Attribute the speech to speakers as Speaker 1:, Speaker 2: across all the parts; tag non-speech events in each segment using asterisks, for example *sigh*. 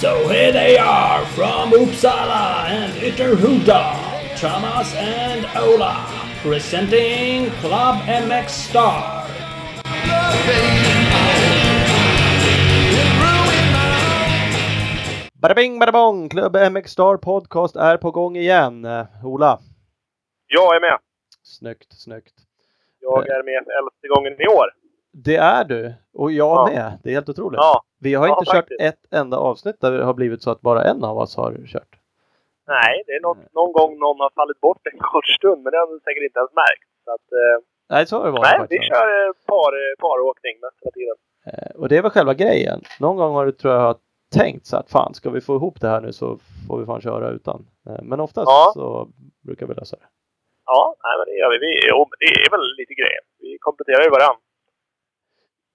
Speaker 1: So here they are from Uppsala and Ytterhuda, Thomas and Ola, presenting Club MX Star.
Speaker 2: Bada bing, bada bong! Klubb MX Star Podcast är på gång igen. Ola,
Speaker 3: jag är med.
Speaker 2: snyggt, snyggt.
Speaker 3: Jag är med för elfte gången i år.
Speaker 2: Det är du! Och jag
Speaker 3: Ja.
Speaker 2: med. Det är helt otroligt.
Speaker 3: Ja.
Speaker 2: Vi har
Speaker 3: Ja,
Speaker 2: inte kört
Speaker 3: faktiskt.
Speaker 2: ett enda avsnitt där det har blivit så att bara en av oss har kört.
Speaker 3: Nej, det är något, någon gång någon har fallit bort en kort stund, men det har du säkert inte ens märkt. Så att, eh,
Speaker 2: Nej, så har det varit
Speaker 3: nej, vi
Speaker 2: faktiskt.
Speaker 3: kör eh, par, eh, paråkning mest hela tiden.
Speaker 2: Eh, Och det är väl själva grejen. Någon gång har du, tror jag, tänkt så att fan, ska vi få ihop det här nu så får vi fan köra utan. Eh, Men oftast
Speaker 3: Ja.
Speaker 2: så brukar vi lösa det.
Speaker 3: Ja, nej, men det gör vi. vi jo, det är väl lite grejer. Vi kompletterar ju varandra.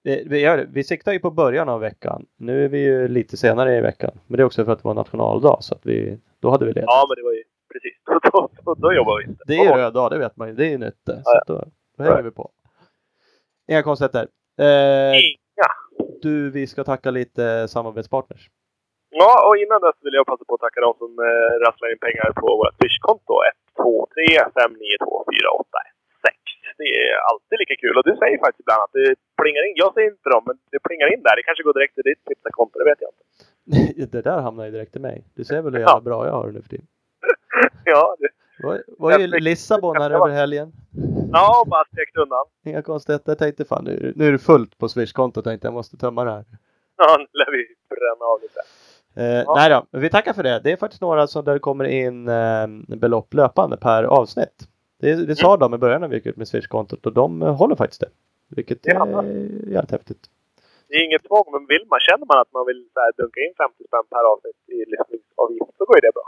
Speaker 2: Det- Vi, gör det. vi siktar ju på början av veckan. Nu är vi ju lite senare i veckan. Men det är också för att det var nationaldag så att vi, då hade vi ledigt.
Speaker 3: Ja, men det var ju precis. Då, *laughs* då, då, då jobbar vi inte.
Speaker 2: Det är röd dag, det vet man ju. Det är ju nytt det. Så
Speaker 3: Ja,
Speaker 2: att då, då hänger vi på. Inga konstigheter. Eh,
Speaker 3: Inga.
Speaker 2: du, vi ska tacka lite samarbetspartners.
Speaker 3: Ja, och innan dess vill jag passa på att tacka de som eh, rasslar in pengar på vårt Swish-konto. 123 592 486. Det är alltid lika kul. Och du säger faktiskt ibland att det plingar in. Jag säger inte dem, men det plingar in där. Det kanske går direkt till ditt Tipsa-konto, det vet jag inte. *laughs*
Speaker 2: det där hamnar ju direkt till mig. Du ser väl hur jävla bra jag har det nu för tiden. *laughs*
Speaker 3: Ja, det,
Speaker 2: Var, var ju
Speaker 3: Jag
Speaker 2: Lissabon här över helgen.
Speaker 3: ja bara stekt undan. *laughs*
Speaker 2: Inga konstigheter. Jag tänkte fan nu, nu är det fullt på Swish-kontot. Tänkte jag måste tömma det här.
Speaker 3: Ja, nu lär vi bränna av lite.
Speaker 2: Eh,
Speaker 3: Ja.
Speaker 2: Nej då, vi tackar för det. Det är faktiskt några som där kommer in eh, belopp löpande per avsnitt. Det, det sa de i början när vi gick ut med Swish-kontot och de eh, håller faktiskt det. Vilket
Speaker 3: Ja.
Speaker 2: är jävligt häftigt.
Speaker 3: Det är inget tvång, men vill man, känner man att man vill så här, dunka in 50 spänn per avsnitt i lyssningsavgift så går ju det bra.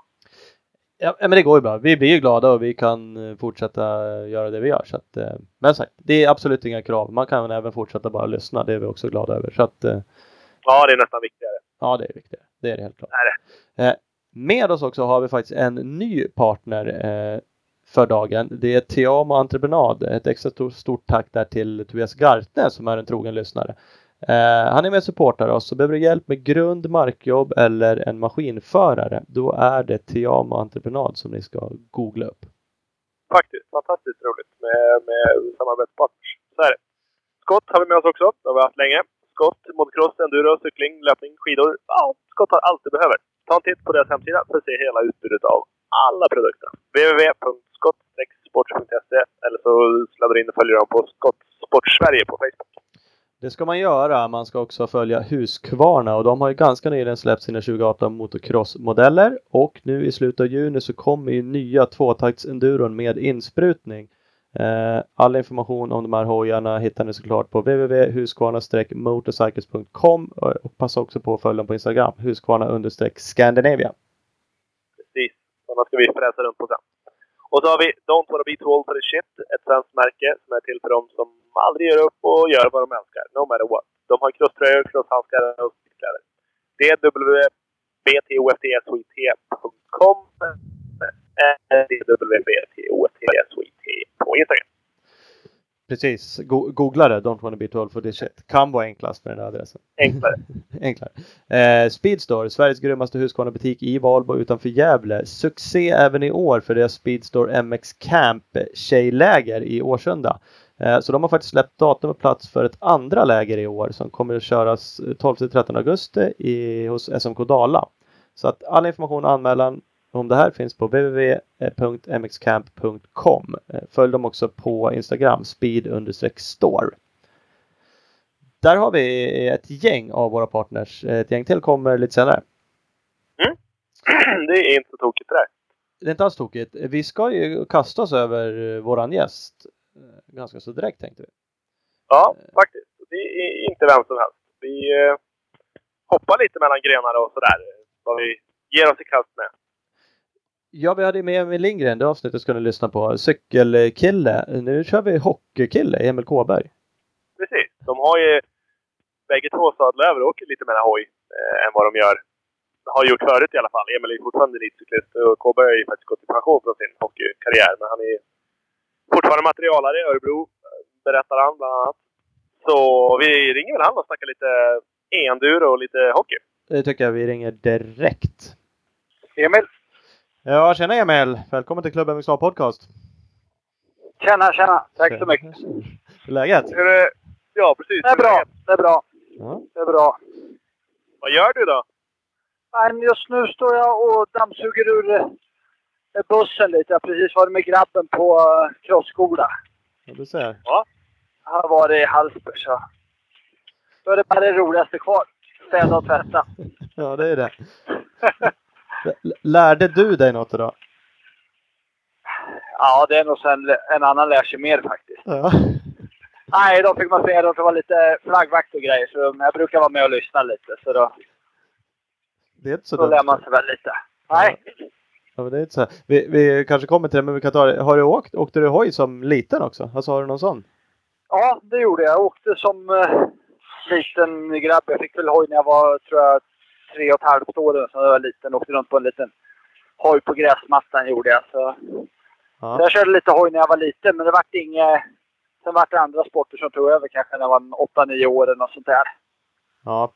Speaker 2: Ja, men det går ju bra. Vi blir ju glada och vi kan eh, fortsätta göra det vi gör. Så att, eh, men sagt, det är absolut inga krav. Man kan även fortsätta bara lyssna. Det är vi också glada över. Så att, eh,
Speaker 3: Ja, det är nästan viktigare.
Speaker 2: Ja, det är viktigt. Det är det helt klart.
Speaker 3: Det är
Speaker 2: Eh, med oss också har vi faktiskt en ny partner eh, för dagen. Det är Tiamo Entreprenad. Ett extra stort, tack där till Tobias Gartne som är en trogen lyssnare. Eh, han är med och supportar oss. Så behöver du hjälp med grund, markjobb eller en maskinförare. Då är det Tiamo Entreprenad som ni ska googla upp.
Speaker 3: Faktiskt. Fantastiskt roligt med, med samarbetspartners. Så är det. Skott har vi med oss också. Det har vi haft länge. Skott, motocross, enduro, cykling, löpning, skidor. Ja, Skott har allt du behöver. Ta en titt på deras hemsida för att se hela utbudet av alla produkter. www.skottsports.se eller så sladdar du in och följer dem på Skott Sverige på Facebook.
Speaker 2: Det ska man göra. Man ska också följa Husqvarna och de har ju ganska nyligen släppt sina 2018 motocrossmodeller och nu i slutet av juni så kommer ju nya tvåtaktsenduron med insprutning. Eh, all information om de här hojarna hittar ni såklart på www.husqvarna-motorcycles.com eh, och passa också på att följa dem på Instagram, Husqvarna-Scandinavia.
Speaker 3: Precis. annars ska vi fräsa runt på sen. Och så har vi Don't wanna be too old for the shit. Ett svenskt märke som är till för dem som aldrig ger upp och gör vad de älskar. No matter what. De har crosströjor, crosshandskar och cykelkläder. Det är på Instagram.
Speaker 2: Precis, Go- googla det, Don't wanna be told for this shit. Kan vara enklast med den här adressen.
Speaker 3: Enklare. *laughs*
Speaker 2: Enklare. Eh, Speedstore, Sveriges grymmaste Husqvarna-butik i Valbo utanför Gävle. Succé även i år för deras Speedstore MX Camp tjejläger i Årsunda. Eh, så de har faktiskt släppt datum och plats för ett andra läger i år som kommer att köras 12-13 augusti i, hos SMK Dala. Så att all information och anmälan om det här finns på www.mxcamp.com. Följ dem också på Instagram, speed-store. Där har vi ett gäng av våra partners. Ett gäng till kommer lite senare. *clears throat*
Speaker 3: det är inte tokigt det där.
Speaker 2: Det är inte alls tokigt. Vi ska ju kasta oss över våran gäst eh, ganska så direkt tänkte vi.
Speaker 3: Ja, faktiskt. Det är inte vem som helst. Vi eh, hoppar lite mellan grenarna och sådär. Vad vi ger oss i kast med.
Speaker 2: Ja, vi hade med Emil Lindgren, det avsnittet ska ni lyssna på. Cykelkille. Nu kör vi hockeykille, Emil Kåberg.
Speaker 3: Precis. De har ju bägge två sadlat över och åker lite mer hoj eh, än vad de gör. Har gjort förut i alla fall. Emil är fortfarande elitcyklist och Kåberg har ju faktiskt gått i pension från sin hockeykarriär. Men han är fortfarande materialare i Örebro, berättar han bland annat. Så vi ringer väl han och snackar lite enduro och lite hockey.
Speaker 2: Det tycker jag vi ringer direkt.
Speaker 4: Emil?
Speaker 2: Ja, tjena Emil! Välkommen till Klubben MXA Podcast.
Speaker 4: Tjena, tjena! Tack så mycket.
Speaker 2: Hur är läget?
Speaker 3: Är, ja, precis.
Speaker 4: Det är bra, det är bra.
Speaker 2: Ja.
Speaker 4: Det är bra.
Speaker 3: Vad gör du då?
Speaker 4: Men just nu står jag och dammsuger ur eh, bussen lite. Jag har precis varit med grabben på eh, crossskola.
Speaker 2: Ja, du ser.
Speaker 4: Jag har varit i Hallsberg så då är det bara det roligaste kvar. Städa och tvätta. *laughs*
Speaker 2: Ja, det är det. *laughs* Lärde du dig något idag?
Speaker 4: Ja, det är nog sen en annan lär sig mer faktiskt.
Speaker 2: Ja.
Speaker 4: Nej, då fick man se att det var lite flaggvakt och grejer. Så jag brukar vara med och lyssna lite. Så då,
Speaker 2: Det är inte så
Speaker 4: då lär man sig väl lite. Nej.
Speaker 2: Ja, det är inte så. Vi, vi kanske kommer till det, men vi kan ta det. Har du åkt, åkte du hoj som liten också? Alltså har du någon sån?
Speaker 4: Ja, det gjorde jag. Jag åkte som eh, liten grabb. Jag fick väl hoj när jag var, tror jag, tre och ett halvt år. Så jag var liten. Åkte runt på en liten hoj på gräsmattan gjorde jag. Så, så
Speaker 2: Ja.
Speaker 4: jag körde lite hoj när jag var liten, men det vart inget... Sen vart det andra sporter som tog över kanske när jag var åtta, nio år eller något sånt där.
Speaker 2: ja.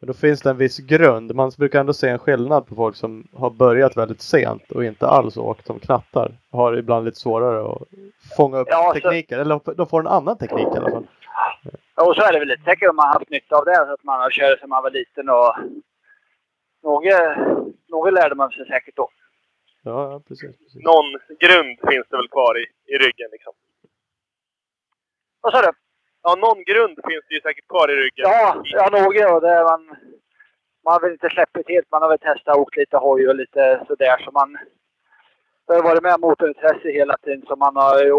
Speaker 2: Men då finns det en viss grund. Man brukar ändå se en skillnad på folk som har börjat väldigt sent och inte alls åkt som knattar. Har ibland lite svårare att fånga upp
Speaker 4: Ja, så-
Speaker 2: tekniker. Eller de får en annan teknik i alla fall.
Speaker 4: Och så är det väl lite säkert om man har haft nytta av det. Så att man har kört sedan man var liten och... Något, något lärde man sig säkert då.
Speaker 2: Ja, ja precis. precis.
Speaker 3: Någon grund finns det väl kvar i, i ryggen liksom?
Speaker 4: Vad sa du?
Speaker 3: Ja, någon grund finns det ju säkert kvar i ryggen.
Speaker 4: Ja, ja några. Och det är man, man har väl inte släppt det helt. Man har väl testat och åkt lite hoj och lite sådär. Så man det har varit med motorintresse hela tiden. Så man har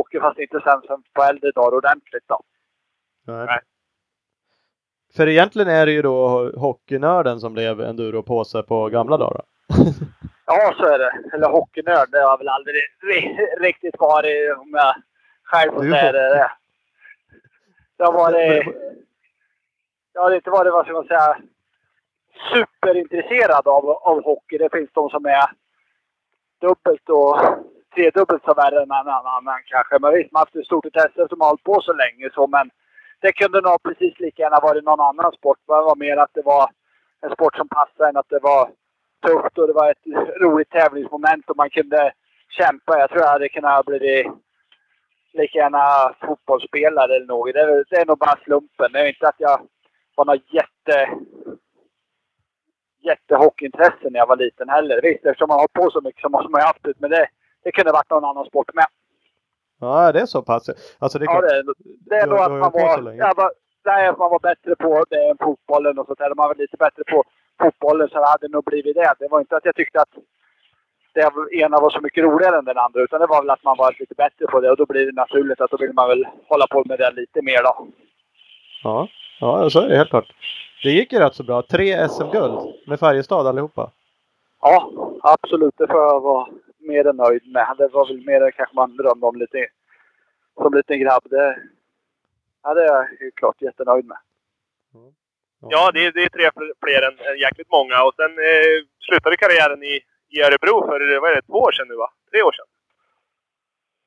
Speaker 4: åker fast inte sen som på äldre dagar ordentligt då.
Speaker 2: Nej.
Speaker 3: Nej.
Speaker 2: För egentligen är det ju då hockeynörden som blev enduropåse på gamla dagar. *laughs*
Speaker 4: Ja, så är det. Eller hockeynörd. Det har jag väl aldrig ri- riktigt varit om jag själv får säga det. Det har varit... Jag har inte varit, vad ska man säga, superintresserad av, av hockey. Det finns de som är dubbelt och tredubbelt så värre än en annan kanske. Men visst, man har haft ett stort intresse som har hållit på så länge så. Men det kunde nog precis lika gärna varit någon annan sport. Det var mer att det var en sport som passade än att det var tufft och det var ett roligt tävlingsmoment och man kunde kämpa. Jag tror jag hade kunnat bli lika gärna fotbollsspelare eller något. Det är, det är nog bara slumpen. Det är inte att jag var något jätte jättehockeyintresse när jag var liten heller. Visst, eftersom man har på så mycket så måste man ju haft det. Men det, det kunde varit någon annan sport med.
Speaker 2: Ja, det är så pass. Alltså det är
Speaker 4: Ja,
Speaker 2: klart.
Speaker 4: det, är- det är nog att man var, jag var, nej, man var bättre på det än fotbollen och sånt där. Man var lite bättre på fotbollen så hade det nog blivit det. Det var inte att jag tyckte att det ena var så mycket roligare än den andra. Utan det var väl att man var lite bättre på det. Och då blir det naturligt att då vill man väl hålla på med det lite mer då.
Speaker 2: Ja, ja, så är det helt klart. Det gick ju rätt så bra. Tre SM-guld med Färjestad allihopa.
Speaker 4: Ja, absolut. Det får jag vara mer än nöjd med. Det var väl mer kanske man drömde om lite som liten grabb. Det, ja, det är jag ju klart jättenöjd med.
Speaker 3: Ja, det är, det är tre fl- fler än, än jäkligt många. Och sen eh, slutade karriären i, i Örebro för, vad är det, två år sedan nu va? Tre år sedan?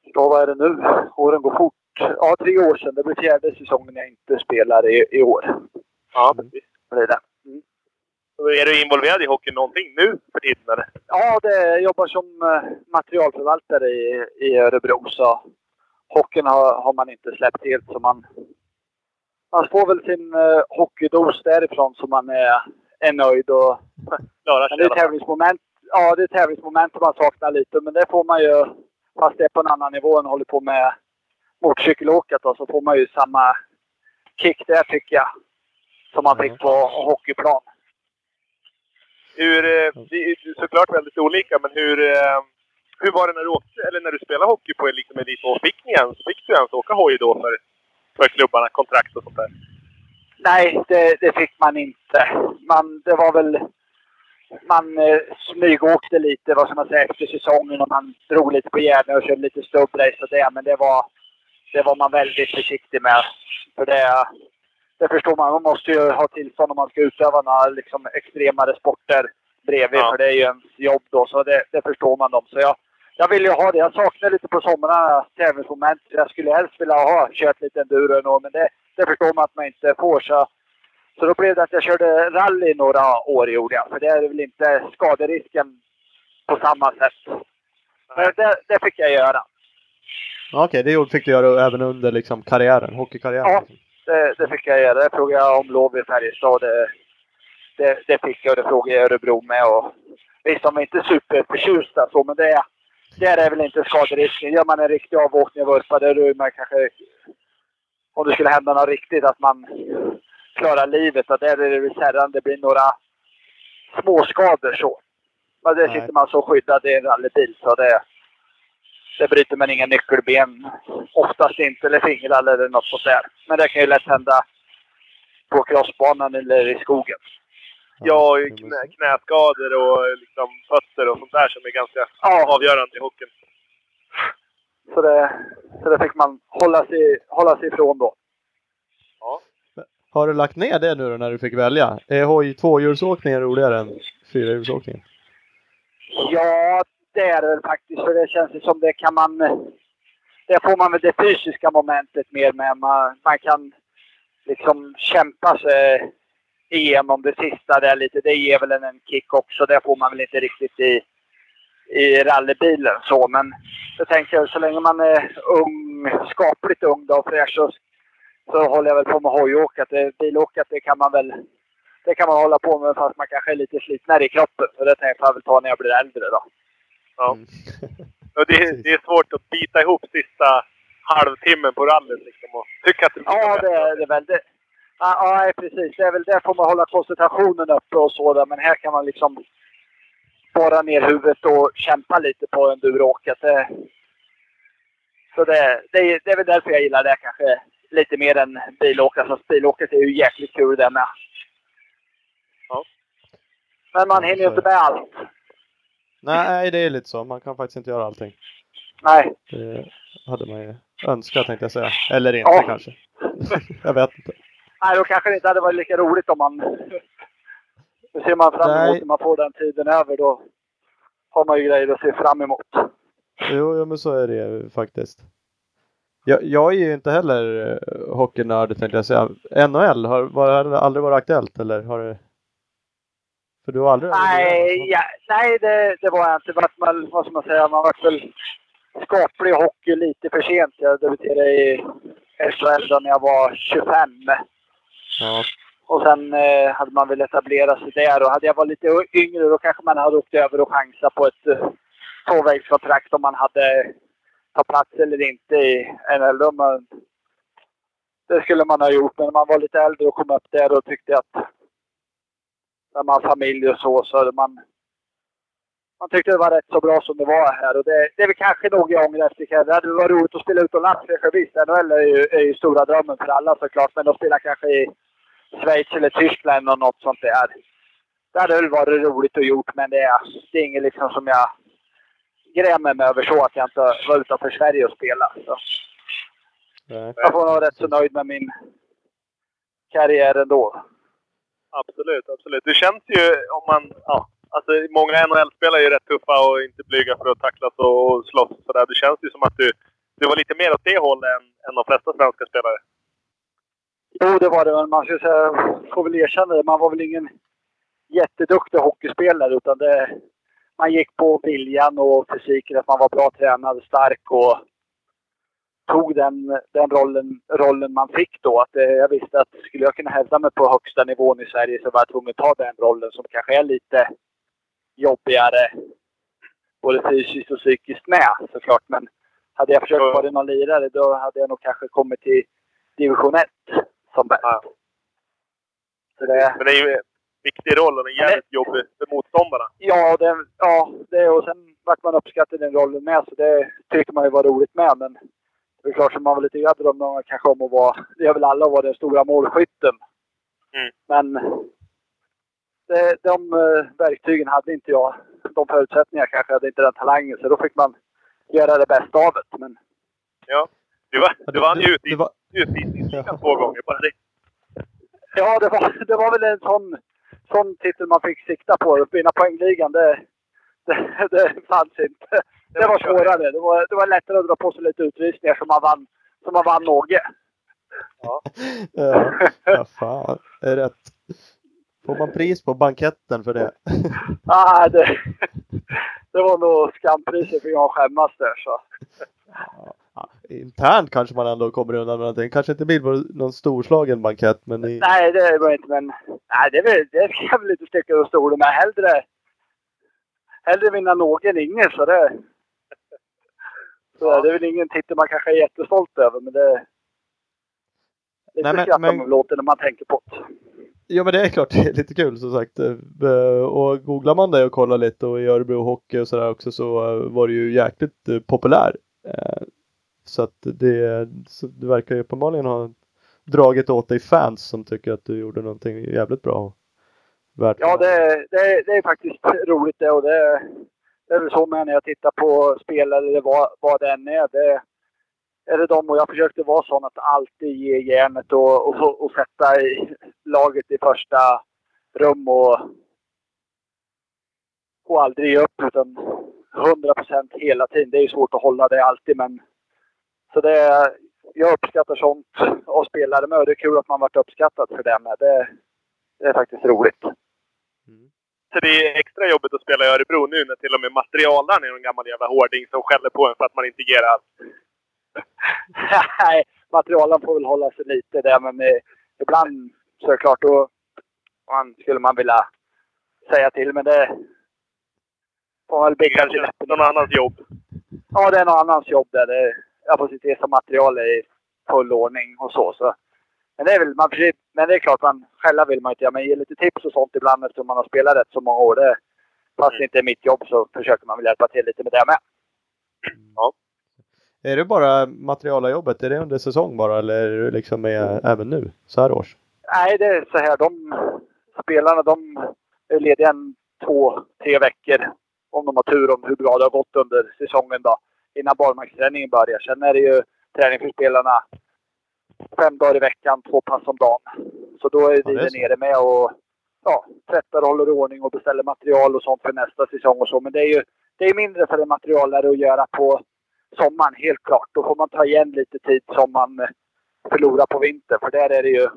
Speaker 4: Ja, vad är det nu? Åren går fort. Ja, tre år sedan. Det blir fjärde säsongen jag inte spelar i, i år.
Speaker 3: Ja,
Speaker 2: Mm.
Speaker 3: precis.
Speaker 4: Det blir det. Mm.
Speaker 3: Är du involverad i hockey någonting nu för tiden eller?
Speaker 4: Ja, det, jag jobbar som eh, materialförvaltare i, i Örebro. Så hockeyn har, har man inte släppt helt. Så man, man får väl sin eh, hockeydos därifrån så man är, är nöjd. Och, *laughs* men det är tävlingsmoment. Ja, det är tävlingsmoment som man saknar lite. Men det får man ju, fast det är på en annan nivå än håller på med motorcykelåkat. Då, så får man ju samma kick där tycker jag. Som man fick på hockeyplan.
Speaker 3: Hur, eh, det är såklart väldigt olika, men hur, eh, hur var det när du åkte, eller när du spelade hockey på liksom elitnivå? Fick ni ens, fick du ens åka hoj då för, för klubbarna, kontrakt och sånt där?
Speaker 4: Nej, det, det fick man inte. Man, det var väl... Man eh, smygåkte lite, vad ska man säga, efter säsongen och man drog lite på järnet och körde lite stubbrace och det. Men det var, det var man väldigt försiktig med. För det, det förstår man. Man måste ju ha tillstånd om man ska utöva några liksom, extremare sporter bredvid.
Speaker 3: Ja.
Speaker 4: För det är ju ens jobb då. Så det, det förstår man dem. Så jag, jag vill ju ha det. Jag saknar lite på somrarna tävlingsmoment. Jag skulle helst vilja ha kört lite enduro ändå, men det, det förstår man att man inte får. Så, så då blev det att jag körde rally några år gjorde jag. För det är väl inte skaderisken på samma sätt. Men det, det fick jag göra.
Speaker 2: Okej, okay, det fick du göra även under liksom, karriären, hockeykarriären?
Speaker 4: Ja, det, det fick jag göra. Det frågade jag om lov i Färjestad. Det, det, det, fick jag och det frågade jag Örebro med. Och, visst, de är inte superförtjusta så, men det, där är väl inte skaderisken. Gör man en riktig avåkning och vurpa, där är man kanske... Om det skulle hända något riktigt, att man klarar livet. Och där är det väl sällan det blir några småskador så. Men där sitter man så skyddad i en rallybil så det... Det bryter man inga nyckelben. Oftast inte, eller fingrar eller något sånt där. Men det kan ju lätt hända på crossbanan eller i skogen.
Speaker 3: Ja, knä, knäskador och liksom fötter och sånt där som är ganska ja. avgörande i hockeyn.
Speaker 4: Så det, så det fick man hålla sig, hålla sig ifrån då.
Speaker 2: Ja. Har du lagt ner det nu då när du fick välja? Är hoj tvåhjulsåkningen roligare än fyrahjulsåkningen?
Speaker 4: Ja, det är det faktiskt. För det känns som det kan man... Eh, det får man väl det fysiska momentet mer med. Man, man kan liksom kämpa sig igenom det sista där lite. Det ger väl en, en kick också. Det får man väl inte riktigt i, i rallybilen så. Men jag tänker så länge man är ung, skapligt ung då, och fräsch så, så håller jag väl på med hojåkat. Bilåkat det kan man väl det kan man hålla på med fast man kanske är lite slitnare i kroppen. Så det tänker jag väl ta när jag blir äldre då.
Speaker 3: Ja. Mm. *laughs* och det, det är svårt att bita ihop sista halvtimmen på rallyt liksom och tycka att det
Speaker 4: Ja, det är det väl. Det, Ja, ja, precis. Det är väl där får man hålla koncentrationen uppe och så där. Men här kan man liksom borra ner huvudet och kämpa lite på enduroåket. Det, så det, det, det är väl därför jag gillar det kanske lite mer än bilåka. Så bilåket är ju jäkligt kul det med. Ja. Men man hinner ju inte med allt.
Speaker 2: Nej, det är lite så. Man kan faktiskt inte göra allting.
Speaker 4: Nej.
Speaker 2: Det hade man ju önskat tänkte jag säga. Eller inte ja. kanske. *laughs* jag vet inte.
Speaker 4: Nej, då kanske det inte hade varit lika roligt om man... Nu ser man fram emot när man får den tiden över. Då har man ju grejer att se fram emot.
Speaker 2: Jo, ja, men så är det faktiskt. Jag, jag är ju inte heller eh, hockeynörd tänkte jag säga. NHL, har, var, det aldrig varit aktuellt eller har det? För du har aldrig?
Speaker 4: Nej, ja, nej det, det var jag inte. Man, vad ska man säga, man vart väl skaplig hockey lite för sent. Jag debuterade i SHL när jag var 25.
Speaker 2: Ja.
Speaker 4: Och sen eh, hade man väl etablerat sig där. Och hade jag varit lite yngre då kanske man hade åkt över och chansat på ett eh, tvåvägskontrakt om man hade tagit plats eller inte i NHL. Det skulle man ha gjort. Men när man var lite äldre och kom upp där och tyckte att när man har familj och så, så man man tyckte det var rätt så bra som det var här. Och det, det är väl kanske nog jag ångrar efter. Det hade varit roligt att spela utomlands. Visst, NHL är ju, är ju stora drömmen för alla såklart. Men att spela kanske i Schweiz eller Tyskland eller något sånt där. Det hade väl varit roligt att gjort, men det är, det är inget liksom som jag grämer mig över så att jag inte var utanför Sverige och spela. Så. Jag får vara rätt så nöjd med min karriär ändå.
Speaker 3: Absolut, absolut. Det känns ju om man... Ja, alltså många NHL-spelare är ju rätt tuffa och inte blyga för att tacklas och slåss och sådär. Det känns ju som att du, du var lite mer åt det hållet än, än de flesta svenska spelare.
Speaker 4: Jo, det var det. Men man ska säga, får väl erkänna det. Man var väl ingen jätteduktig hockeyspelare utan det, man gick på viljan och fysiken, att man var bra tränad, stark och tog den, den rollen, rollen man fick då. Att, eh, jag visste att skulle jag kunna hävda mig på högsta nivån i Sverige så var jag tvungen att ta den rollen som kanske är lite jobbigare både fysiskt och psykiskt med såklart. Men hade jag försökt vara någon lirare då hade jag nog kanske kommit till division 1 som bäst. Ja.
Speaker 3: det, Men det är ju en viktig roll och en jävligt det, jobbig för motståndarna.
Speaker 4: Ja, det, ja det, och sen vart man uppskattad i den rollen med så det tyckte man ju var roligt med. Men det är klart som man var lite grann drömde kanske om att vara, det gör väl alla, att vara den stora målskytten.
Speaker 3: Mm.
Speaker 4: Men det, de uh, verktygen hade inte jag. De förutsättningarna kanske, hade inte den talangen. Så då fick man göra det bästa av det. Men...
Speaker 3: Ja. Du, var, du vann ju utvisningsligan två gånger, bara det.
Speaker 4: Ja, det var, det var väl en sån, sån titel man fick sikta på. Att vinna poängligan, det, det, det fanns inte. Det var svårare. Det var, det var lättare att dra på sig lite utvisningar som man vann, som man vann Åge.
Speaker 2: Ja. *laughs* ja, fan. Det är rätt. Får man pris på banketten för det? *laughs*
Speaker 4: ah, det, det var nog skampriset för jag skämmas där så.
Speaker 2: Ja, internt kanske man ändå kommer undan med någonting. Kanske inte blir på någon storslagen bankett men... I...
Speaker 4: Nej, det var inte men... Nej, det, väl, det ska jag väl inte sticka under stolen med. Hellre, hellre vinna någon än ingen så det... Ja. Det är väl ingen titel man kanske är jättestolt över men det... Lite Nej, men, men... låter när man tänker på det.
Speaker 2: Ja men det är klart *laughs* det är lite kul som sagt. Eh, och googlar man det och kollar lite och i Örebro Hockey och sådär också så eh, var det ju jäkligt eh, populär. Så att det, så det verkar ju uppenbarligen ha dragit åt dig fans som tycker att du gjorde någonting jävligt bra.
Speaker 4: Värt ja, det, det, det är faktiskt roligt det och det, det är väl så med när jag tittar på spel eller vad, vad det än är. Det, är det de och jag försökte vara sån att alltid ge järnet och, och, och sätta i laget i första rum och, och aldrig ge upp utan 100 procent hela tiden. Det är svårt att hålla det alltid men så det, jag uppskattar sånt och spelare med och det är kul att man varit uppskattad för det med. Det, det är faktiskt roligt.
Speaker 3: Mm. Så det är extra jobbigt att spela i Örebro nu när till och med materialaren är en gammal jävla hårding som skäller på en för att man inte ger allt. *laughs*
Speaker 4: Nej, materialen får väl hålla sig lite där men eh, ibland så är det klart då man, skulle man vilja säga till men det får väl bicka till
Speaker 3: läppen. Någon annans jobb.
Speaker 4: Ja, det är någon annans jobb där. Det, jag får se till som material är i full ordning och så. så. Men det är väl, man, men det är klart, man, själva vill man inte göra. Men ge lite tips och sånt ibland eftersom man har spelat rätt så många år. Det, fast det inte är mitt jobb så försöker man väl hjälpa till lite med det med.
Speaker 3: Ja.
Speaker 2: Är det bara materialarjobbet? Är det under säsong bara eller är det liksom med även nu, så här års?
Speaker 4: Nej, det är så här. De spelarna de är lediga en två, tre veckor om de har tur om hur bra det har gått under säsongen då. Innan barmarksträningen börjar. Sen är det ju träning för spelarna fem dagar i veckan, två pass om dagen. Så då är vi ja, nere med och ja, tvättar och håller i ordning och beställer material och sånt för nästa säsong och så. Men det är ju det är mindre för en materialare att göra på sommaren, helt klart. Då får man ta igen lite tid som man eh, förlorar på vintern. För där är det ju,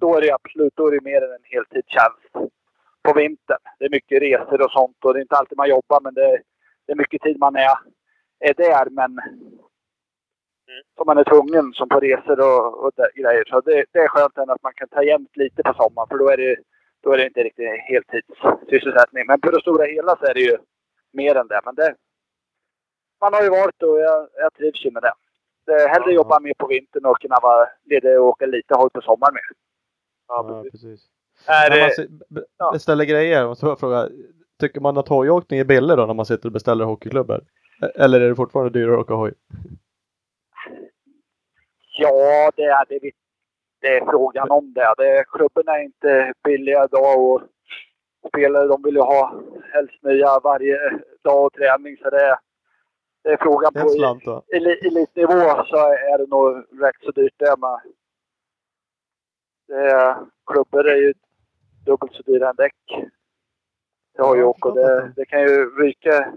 Speaker 4: då är det absolut, då är det mer än en heltidstjänst på vintern. Det är mycket resor och sånt och det är inte alltid man jobbar men det, det är mycket tid man är, är där. Men. Som man är tvungen som på resor och, och där, grejer. Så det, det är skönt att man kan ta igen lite på sommaren för då är det, då är det inte riktigt heltidssysselsättning. Men på det stora hela så är det ju mer än det. Men det, man har ju varit och jag, jag trivs ju med det. det är hellre ja, jobba mer på vintern och kunna vara ledig och åka lite håll på sommaren med.
Speaker 2: Ja, precis. precis. Är det... När man beställer grejer, måste jag fråga. Tycker man att hojåkning är billig då när man sitter och beställer hockeyklubbor? Eller är det fortfarande dyrare att åka hoj?
Speaker 4: Ja, det är, det, det är frågan om det. det klubborna är inte billiga idag och spelare de vill ju ha helst nya varje dag och träning. Så det, det är frågan på elitnivå så är det nog rätt så dyrt det med. Det är, klubbor är ju dubbelt så dyra än däck. Det har ju och det, det kan ju ryka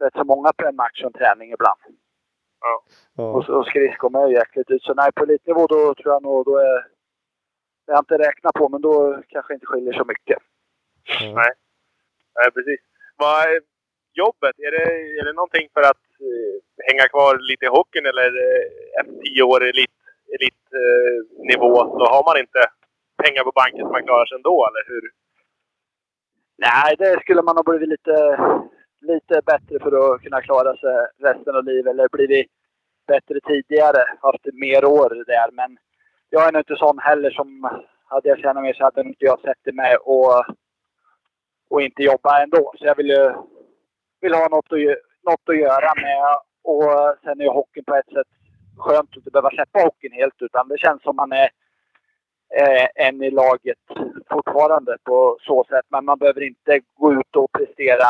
Speaker 4: rätt så många på en match och träning ibland. Ja. Och, och skridskor med jäkligt ut. Så nej, på elitnivå då tror jag nog då är... Det har jag inte räknat på, men då kanske inte skiljer så mycket.
Speaker 3: Mm. Nej. Nej, precis. Vad, jobbet, är det, är det någonting för att eh, hänga kvar lite i hockeyn eller eh, efter tio år elitnivå elit, eh, så har man inte pengar på banken så man klarar sig ändå, eller hur?
Speaker 4: Nej, det skulle man ha blivit lite, lite bättre för att kunna klara sig resten av livet. Eller blivit bättre tidigare, haft mer år där. Men jag är nog inte sån heller som, hade jag tjänat mer så hade inte jag sett mig och, och inte jobba ändå. Så jag vill ju vill ha något att, något att göra med. Och sen är ju hockeyn på ett sätt skönt att inte behöva släppa hockeyn helt. Utan det känns som man är eh, en i laget fortfarande på så sätt. Men man behöver inte gå ut och prestera.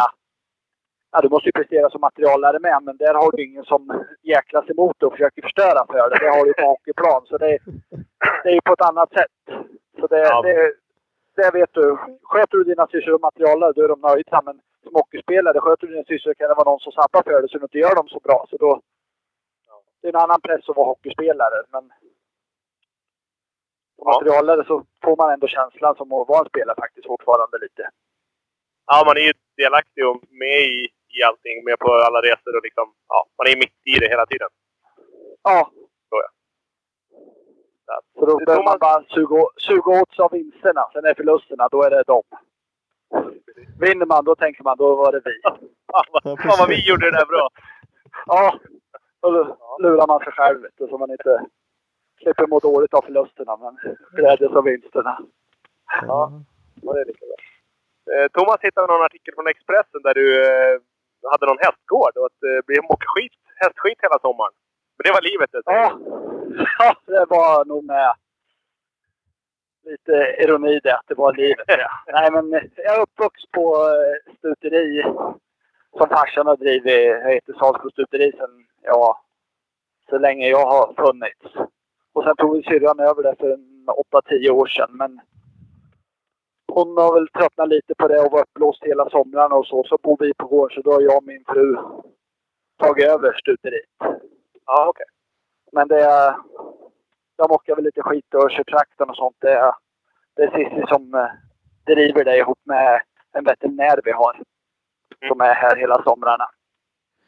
Speaker 4: Ja, du måste ju prestera som materialare med, men där har du ingen som jäklas emot och försöker förstöra för det. Det har du på hockeyplan. Så det, det är ju på ett annat sätt. Så det, ja. det, det vet du. Sköter du dina sysslor och materialare, då är de nöjda. Men som hockeyspelare, sköter du din syssla kan det vara någon som sabbar för dig så du inte gör dem så bra. Så då, det är en annan press att vara hockeyspelare. Men som
Speaker 3: Ja.
Speaker 4: materialare så får man ändå känslan som att vara en spelare faktiskt fortfarande lite.
Speaker 3: Ja, man är ju delaktig och med i, i allting. Med på alla resor och liksom... Ja, man är mitt i det hela tiden.
Speaker 4: Ja.
Speaker 3: Så ja. Så
Speaker 4: då behöver man bara suga, suga åt sig av vinsterna. Sen är förlusterna, då är det dem. Vinner man, då tänker man då var det vi. *laughs*
Speaker 3: Fan vad,
Speaker 2: Ja,
Speaker 3: vad vi gjorde det där bra!
Speaker 4: Ja, då lurar man sig själv du, så man inte slipper må dåligt av förlusterna men glädjas av vinsterna.
Speaker 3: Ja. Ja, det är lika bra. Eh, Thomas hittade någon artikel från Expressen där du eh, hade någon hästgård och att det blev mockskit, hästskit hela sommaren. Men det var livet det. *laughs*
Speaker 4: Ja. det var nog med lite ironi det, att det var livet det. *laughs* Nej men jag är uppvuxen på eh, stuteri som farsan har drivit. Jag heter Salsbro stuteri sedan, ja, så länge jag har funnits. Och sen tog syrran över det för en 8-10 år sedan. Men hon har väl tröttnat lite på det och varit uppblåst hela somrarna och så. Så bor vi på gården så då har jag och min fru tagit över stuteriet.
Speaker 3: Ja, okej.
Speaker 4: Men det är... De åker väl lite skit och kör traktorn och sånt. Det är, det är Cissi som eh, driver det ihop med en veterinär vi har. Som är här hela somrarna.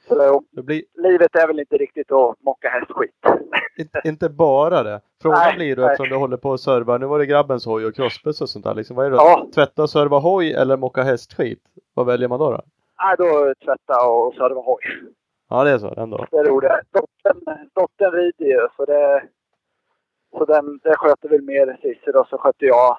Speaker 4: Så
Speaker 2: blir
Speaker 4: livet är väl inte riktigt att mocka hästskit.
Speaker 2: Inte, inte bara det. Frågan
Speaker 4: Nej,
Speaker 2: blir då eftersom du håller på och servar. Nu var det grabbens hoj och crossbuss och sånt där. Liksom, vad är det?
Speaker 4: Ja.
Speaker 2: Tvätta och serva hoj eller mocka hästskit? Vad väljer man då? då?
Speaker 4: Nej, då tvätta och serva hoj.
Speaker 2: Ja, det är så ändå.
Speaker 4: Det är roligt. Dottern, dottern rider ju så det... Så den, det sköter väl mer Cissi då, så sköter jag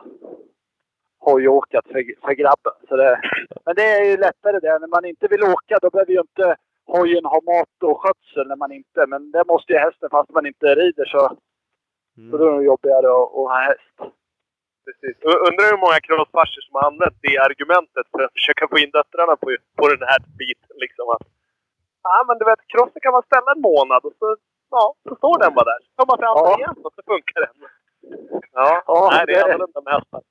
Speaker 4: hojåkat för, för grabben. Så det, men det är ju lättare det. När man inte vill åka då behöver ju inte hojen ha mat och skötsel när man inte... Men det måste ju hästen fast man inte rider så, så då
Speaker 2: Mm.
Speaker 4: är det jobbigare att, att ha häst.
Speaker 3: Precis. Undrar hur många crossfarsor som har använt det argumentet för att försöka få in döttrarna på, på den här biten. Liksom att, ja, men du vet, crossen kan man ställa en månad och så, ja, så står den bara där. Så tar man fram
Speaker 4: Ja.
Speaker 3: den igen och så funkar den. Ja,
Speaker 4: Ja,
Speaker 3: nej, det är
Speaker 4: det-
Speaker 3: annorlunda med hästar.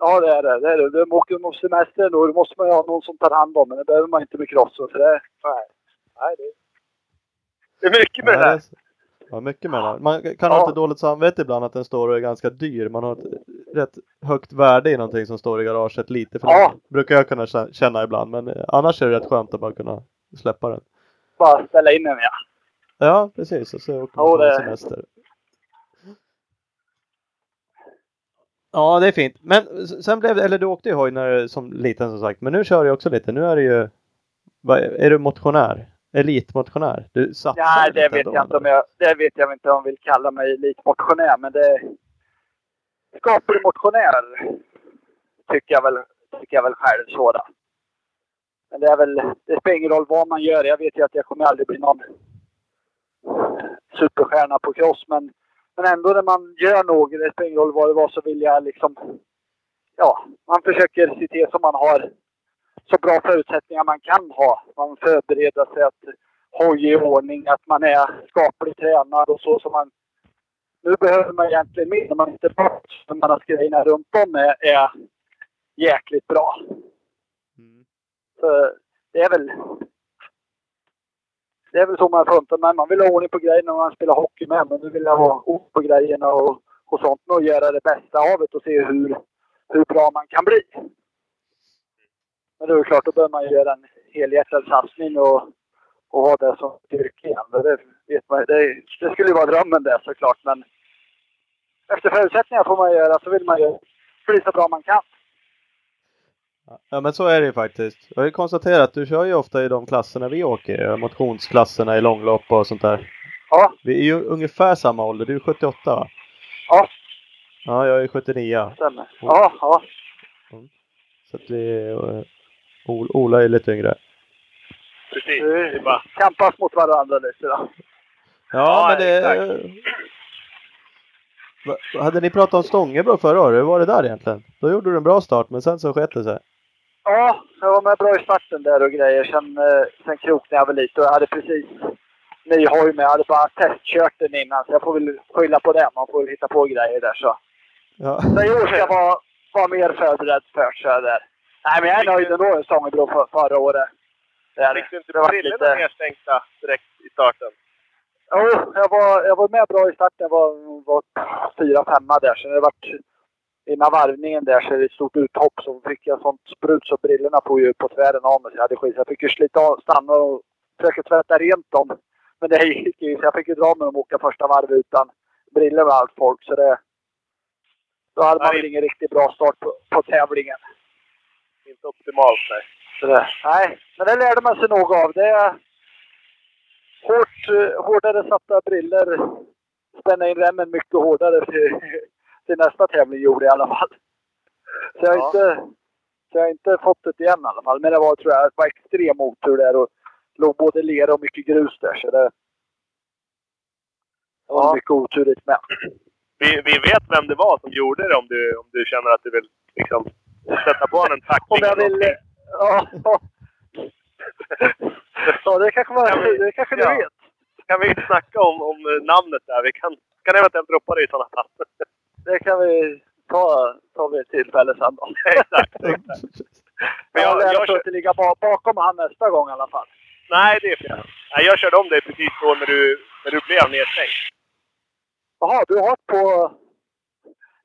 Speaker 4: Ja, det är det. det, är det. De åker på semester då, då måste man ju ha någon som tar hand om men det behöver man inte med crossen. Så det,
Speaker 3: Nej, nej det, det är mycket med
Speaker 2: Ja,
Speaker 3: det
Speaker 2: det
Speaker 3: där.
Speaker 2: är så. Ja, mycket med det. här. Man kan
Speaker 4: Ja.
Speaker 2: ha lite dåligt samvete ibland att den står och är ganska dyr. Man har ett rätt högt värde i någonting som står i garaget lite för
Speaker 4: Ja.
Speaker 2: länge. Brukar jag kunna kä- känna ibland. Men eh, annars är det rätt skönt att bara kunna släppa den.
Speaker 4: bara ställa in den ja.
Speaker 2: Ja, precis. Och så åker man
Speaker 4: Ja,
Speaker 2: på
Speaker 4: det-
Speaker 2: semester. Ja, det är fint. Men sen blev det, eller du åkte ju hoj när, som liten som sagt. Men nu kör du också lite. Nu är du ju, är du motionär? Elitmotionär? Du satsar
Speaker 4: Nej, det vet jag inte om jag, det vet jag inte om jag vill kalla mig elitmotionär, men det skaplig motionär tycker jag väl, tycker jag väl själv så Men det är väl, det spelar ingen roll vad man gör. Jag vet ju att jag kommer aldrig bli någon superstjärna på cross, men, men ändå när man gör något, det spelar ingen roll vad det var, så vill jag liksom, ja, man försöker se till så man har så bra förutsättningar man kan ha. Man förbereder sig att hoj i ordning, att man är skapligt tränad och så som man... Nu behöver man egentligen mer när man inte bort när man har grejerna runt om är, är jäkligt bra.
Speaker 2: Mm.
Speaker 4: Så det är väl... Det är väl så man funkar, men man vill ha ordning på grejerna när man spelar hockey med. Men nu vill jag ha ordning på grejerna och, och sånt och göra det bästa av det och se hur, hur bra man kan bli. Men det är klart, då behöver man ju göra en helhjärtad satsning och, och ha det som styrka yrke igen. Det, vet man, det, det skulle ju vara drömmen det såklart, men efter förutsättningar får man göra så vill man ju bli så bra man kan.
Speaker 2: Ja men så är det ju faktiskt. Jag har ju konstaterat att du kör ju ofta i de klasserna vi åker i. Motionsklasserna i långlopp och sånt där.
Speaker 4: Ja,
Speaker 2: Vi är ju ungefär samma ålder. Du är 78 va?
Speaker 4: ja,
Speaker 2: Ja, jag är 79.
Speaker 4: stämmer. Ja, ja.
Speaker 2: Så att vi... eh, Ola är lite yngre.
Speaker 3: Precis. Är bara,
Speaker 4: Kampas mot varandra lite då.
Speaker 2: Ja,
Speaker 3: Ja,
Speaker 2: men det... Hade ni pratat om Stångebro förra året? Hur var det där egentligen? Då gjorde du en bra start men sen så sket det sig.
Speaker 4: Ja, jag var med bra i starten där och grejer. Sen, eh, sen kroknade jag väl lite och jag hade precis ny hoj med. Jag hade bara testkört den innan så jag får väl skylla på det. Man får väl hitta på grejer där så.
Speaker 2: Ja.
Speaker 4: Så i år ska jag vara, vara mer förberedd för så där. Nej, men jag är nöjd ändå med Stångebro för, förra året.
Speaker 3: Fick du inte brillorna
Speaker 4: lite-
Speaker 3: nedstänkta direkt i starten?
Speaker 4: Jo, jag var, jag var med bra i starten. Jag var, var fyra, femma där. Sen det vart innan varvningen där så är det ett stort uthopp så fick jag sånt sprut så brillorna får ju på tvären av mig. Så jag hade skit. Så jag fick ju slita av, stanna och försöka tvätta rent dem. Men det gick ju. Så jag fick ju dra med dem och åka första varvet utan brillor med allt folk. Så det... Då hade man väl ingen riktigt bra start på, på tävlingen.
Speaker 3: Inte optimalt, nej.
Speaker 4: Så det, nej, men det lärde man sig nog av. Det är hårt, eh, hårdare satta briller. Spänna in remmen mycket hårdare till nästa tävling gjorde i alla fall. Så jag har,
Speaker 3: Ja.
Speaker 4: inte, så jag har inte fått det igen i alla fall. Men det var, tror jag, det var extrem otur där och låg både lera och mycket grus där. Så det, det var
Speaker 3: Ja.
Speaker 4: mycket oturligt med.
Speaker 3: Vi, vi vet vem det var som gjorde det om du, om du känner att du vill liksom sätta på en tackling.
Speaker 4: Om jag vill... Ja, *laughs* ja. det kanske, man,
Speaker 3: Kan vi-
Speaker 4: det kanske
Speaker 3: ja.
Speaker 4: vet.
Speaker 3: Kan vi snacka om, om namnet där? Vi kan, kan eventuellt droppa det i sådana fall.
Speaker 4: Det kan vi ta, ta vid ett tillfälle sen då. *laughs*
Speaker 3: exakt, exakt. *laughs* Men
Speaker 4: jag
Speaker 3: jag,
Speaker 4: lär
Speaker 3: jag, kör,
Speaker 4: inte ligga ba- bakom han nästa gång i alla fall.
Speaker 3: nej, det är fel. Nej, jag körde om dig precis då när du, när du blev nedstängd.
Speaker 4: Jaha, du har på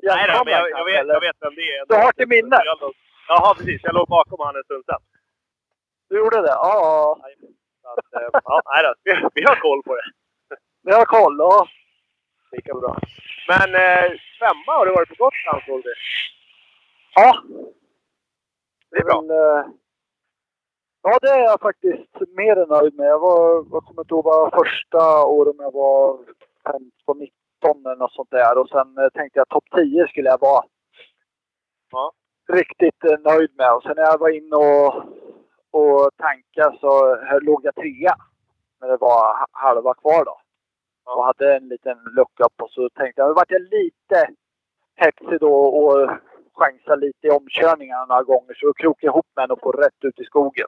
Speaker 3: Nej, då, men jag, jag, vet,
Speaker 4: eller?
Speaker 3: jag vet vem det är.
Speaker 4: Du har hört i minnet?
Speaker 3: Jag Jaha, precis. Jag låg bakom han en stund sedan.
Speaker 4: Du gjorde det? Ja,
Speaker 3: att, eh, ja, nej då, vi, vi har koll på det.
Speaker 4: Vi har koll. Ja.
Speaker 3: Lika bra. Men eh, femma har du varit på Gotland såg vi.
Speaker 4: ja.
Speaker 3: Det är bra.
Speaker 4: Men, eh, ja, det är jag faktiskt mer än nöjd med. Jag var, jag kommer inte ihåg vad första året jag var 15, 19 eller något sånt där. Och sen eh, tänkte jag topp 10 skulle jag vara.
Speaker 3: Ja.
Speaker 4: Riktigt eh, nöjd med. Och sen när jag var inne och, och tankade så här låg jag trea. När det var ha- halva kvar då. Och hade en liten lucka och så tänkte jag, vart jag lite hetsig då och chansade lite i omkörningarna några gånger. Så då krokade jag ihop med och får rätt ut i skogen.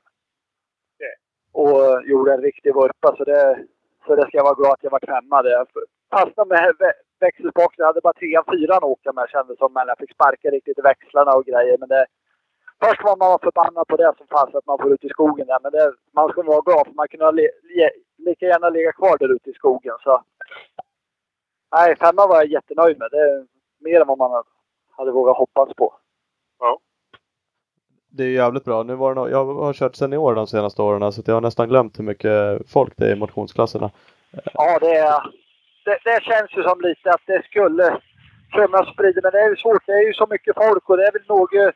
Speaker 3: Okej.
Speaker 4: Och gjorde en riktig vurpa. Så det, så det ska jag vara glad att jag var. Jag fastnade med vä- växelspaken. Jag hade bara trean, fyran att åka med kändes som. Men jag fick sparka riktigt i växlarna och grejer. Men det, först var man förbannad på det som fanns att man får ut i skogen där. Men det, man skulle vara glad för man kunde ha le, lika gärna ligga kvar där ute i skogen. Så. Nej, femma var jag jättenöjd med. Det är mer än vad man hade vågat hoppas på.
Speaker 2: Det är jävligt bra. Nu var det nå- jag har kört senior de senaste åren så att jag har nästan glömt hur mycket folk det är i motionsklasserna.
Speaker 4: Ja, det, är, det, det känns ju som lite att det skulle kunna sprida. Men det är ju svårt. Det är ju så mycket folk och det är väl något...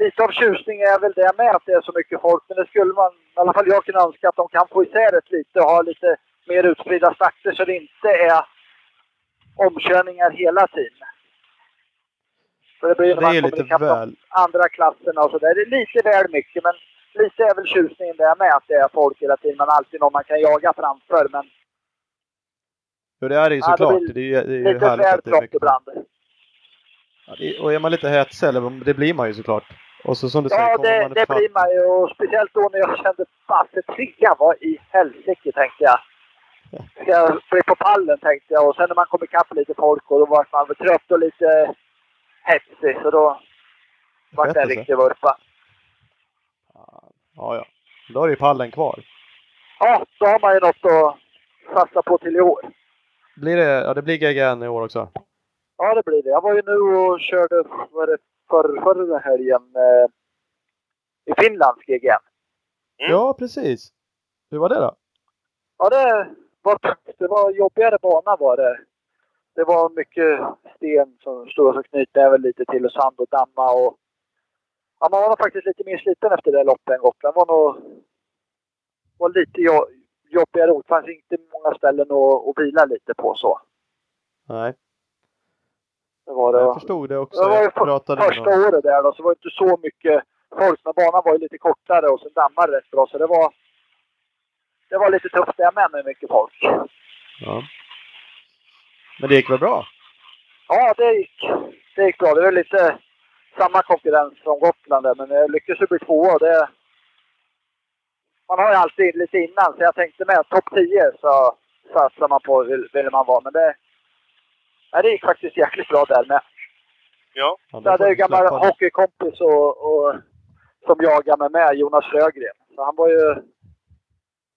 Speaker 4: Lite av tjusning är väl det med att det är så mycket folk. Men det skulle man, i alla fall jag kunna önska att de kan få isär det lite och ha lite mer utspridda starter så det inte är omkörningar hela tiden. För det blir när
Speaker 2: Det
Speaker 4: man
Speaker 2: är
Speaker 4: kommer
Speaker 2: lite väl.
Speaker 4: andra klasserna och sådär. Det är lite väl mycket men lite är väl tjusningen där med att det är folk hela tiden. Man alltid någon man kan jaga framför men
Speaker 2: För det är det ju
Speaker 4: Ja, det
Speaker 2: såklart.
Speaker 4: blir
Speaker 2: Det är, det är ju
Speaker 4: lite
Speaker 2: härligt
Speaker 4: väl
Speaker 2: att det är mycket.
Speaker 4: ibland.
Speaker 2: Ja, Och är man lite hetsig, eller det blir man ju såklart. Och så som du säger,
Speaker 4: Ja, det, det
Speaker 2: fall-
Speaker 4: blir man ju. Och speciellt då när jag kände Basse trea. Vad i helsike tänkte jag. Ska jag bli på pallen tänkte jag. Och sen när man kom ikapp lite folk och då var man väl trött och lite hetsig. Så då var det en riktig vurpa.
Speaker 2: Ja, ja. Då har du ju pallen kvar.
Speaker 4: Ja, då har man ju något att satsa på till i år.
Speaker 2: Blir det, ja det blir GGN i år också.
Speaker 4: Ja, det blir det. Jag var ju nu och körde var det för, förra helgen eh, i Finlands GGN.
Speaker 3: Mm.
Speaker 2: Ja, precis. Hur var det då?
Speaker 4: Ja, det var tufft. Det var jobbigare bana var det. Det var mycket sten som stod som knytnäven lite till och sand och damma och... Ja, man var nog faktiskt lite mer sliten efter det loppet än Gotland. Det var nog... var lite jo, jobbigare. Det fanns inte många ställen att, att vila lite på så.
Speaker 2: Nej,
Speaker 4: Det var det.
Speaker 2: jag förstod det också.
Speaker 4: Det var ju för, första
Speaker 2: någon.
Speaker 4: året där då, så var det inte så mycket folk. Men banan var ju lite kortare och sen dammade det rätt bra. Så det var... Det var lite tufft där med, med mycket folk.
Speaker 2: Ja. Men det gick väl bra?
Speaker 4: Ja, det gick, det gick bra. Det var lite samma konkurrens som Gotland där, men jag lyckades ju bli tvåa. Det, man har ju alltid lite innan, så jag tänkte med topp 10 så satsar man på vill, vill man vara. Men det, ja, det gick faktiskt jäkligt bra där med.
Speaker 3: Ja.
Speaker 2: Ja,
Speaker 4: Jag hade en gammal hockeykompis och, och, som jagade mig med, Jonas Frögren. Så han var ju...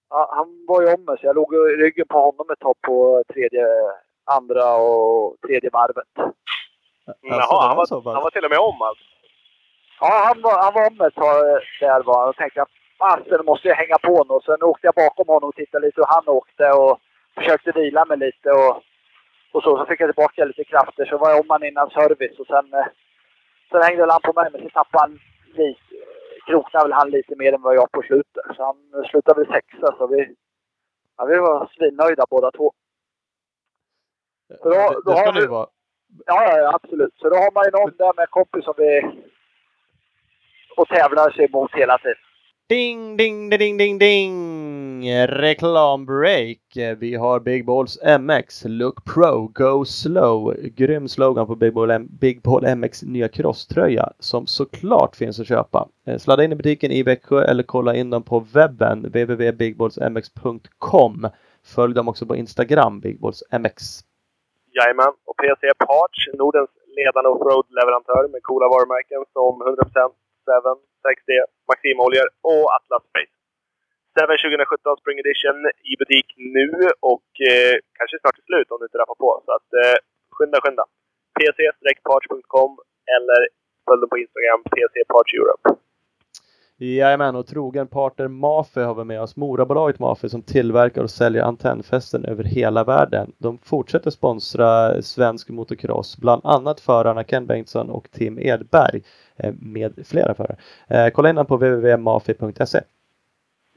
Speaker 4: ja, Han var ju om mig, så jag låg i ryggen på honom ett tag på tredje, andra och tredje varvet.
Speaker 2: Alltså,
Speaker 3: Jaha, han var,
Speaker 2: så
Speaker 3: han var till och med om alltså.
Speaker 4: Ja, han var, han var om mig ett tag där var han och tänkte att fasen måste jag hänga på nu. Sen åkte jag bakom honom och tittade lite hur han åkte och försökte vila mig lite och, och så. Så fick jag tillbaka lite krafter. Så var jag om han innan service och sen, eh, sen hängde väl han på mig men så tappade han lite. Kroknade väl han lite mer än vad jag på slutet. Så han slutade väl sexa så vi, ja, vi var svinnöjda båda två. Då-
Speaker 2: det, det ska
Speaker 4: har
Speaker 2: ni vara.
Speaker 4: Ja, ja, ja, absolut. Så då har man ju någon där med kompis som vi och tävlar sig mot hela tiden.
Speaker 2: Ding, ding, ding, ding, ding! Reklambreak. Vi har Big Balls MX. Look Pro, Go Slow. Grym slogan på Big Ball, M- Big Ball MX nya crosströja som såklart finns att köpa. Eh, sladda in i butiken i Växjö eller kolla in dem på webben www.bigballsmx.com. Följ dem också på Instagram, Big Balls MX.
Speaker 3: Jajamän. Och PC Parts, Nordens ledande offroad-leverantör med coola varumärken som 100% 7, 6D, Maximoljor och Atlas Space. Seven 2017 Spring Edition i butik nu och eh, kanske snart är slut om du inte rappar på. Så att eh, skynda, skynda. pc-parts.com eller följ dem på Instagram, PC Parts Europe.
Speaker 2: Jajamän, och trogen partner Mafe har vi med oss. Morabolaget Mafe som tillverkar och säljer antennfästen över hela världen. De fortsätter sponsra svensk motocross, bland annat förarna Ken Bengtsson och Tim Edberg eh, med flera förare. Eh, kolla in dem på www.mafe.se.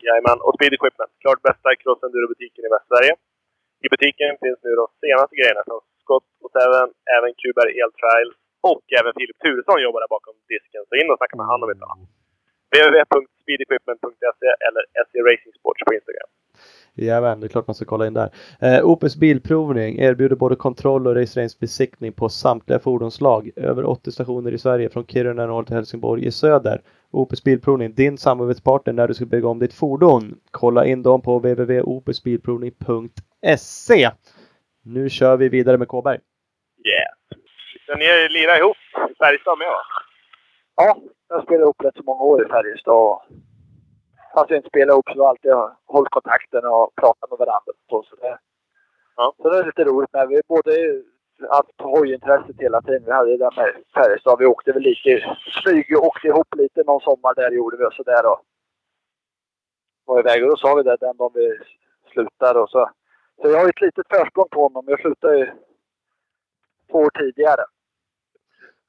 Speaker 3: Jajamän. Och Speed Equipment. Klart bästa crossenduro-butiken i Västsverige. I butiken finns nu de senaste grejerna från Scott och Seven, även Kuber Eltrail och även Filip Turesson jobbar där bakom disken. Så in och snacka med honom om www.speedequipment.se eller SE Racing Sports på Instagram.
Speaker 2: Jajamän, det är klart man ska kolla in där. Eh, Opus Bilprovning erbjuder både kontroll och registreringsbesiktning på samtliga fordonslag. Över 80 stationer i Sverige från Kiruna norr till Helsingborg i söder. Opus Bilprovning, din samarbetspartner när du ska bygga om ditt fordon. Kolla in dem på www.opusbilprovning.se. Nu kör vi vidare med Kåberg.
Speaker 3: Yes! Så ni lirar ihop i Färjestad med va?
Speaker 4: Ja, jag spelat ihop rätt så många år i Färjestad. Fast jag inte spelar ihop så har jag alltid hållit kontakten och pratat med varandra. Och så, det,
Speaker 3: Ja.
Speaker 4: så det är lite roligt med. Vi är både haft hojintresset hela tiden. Vi hade det där med Färjestad. Vi åkte väl lite smyg och åkte ihop lite någon sommar där gjorde vi och sådär. Och var iväg och då sa vi det den dagen vi slutar och så. Så jag har ju ett litet försprång på honom. Jag slutade ju två år tidigare.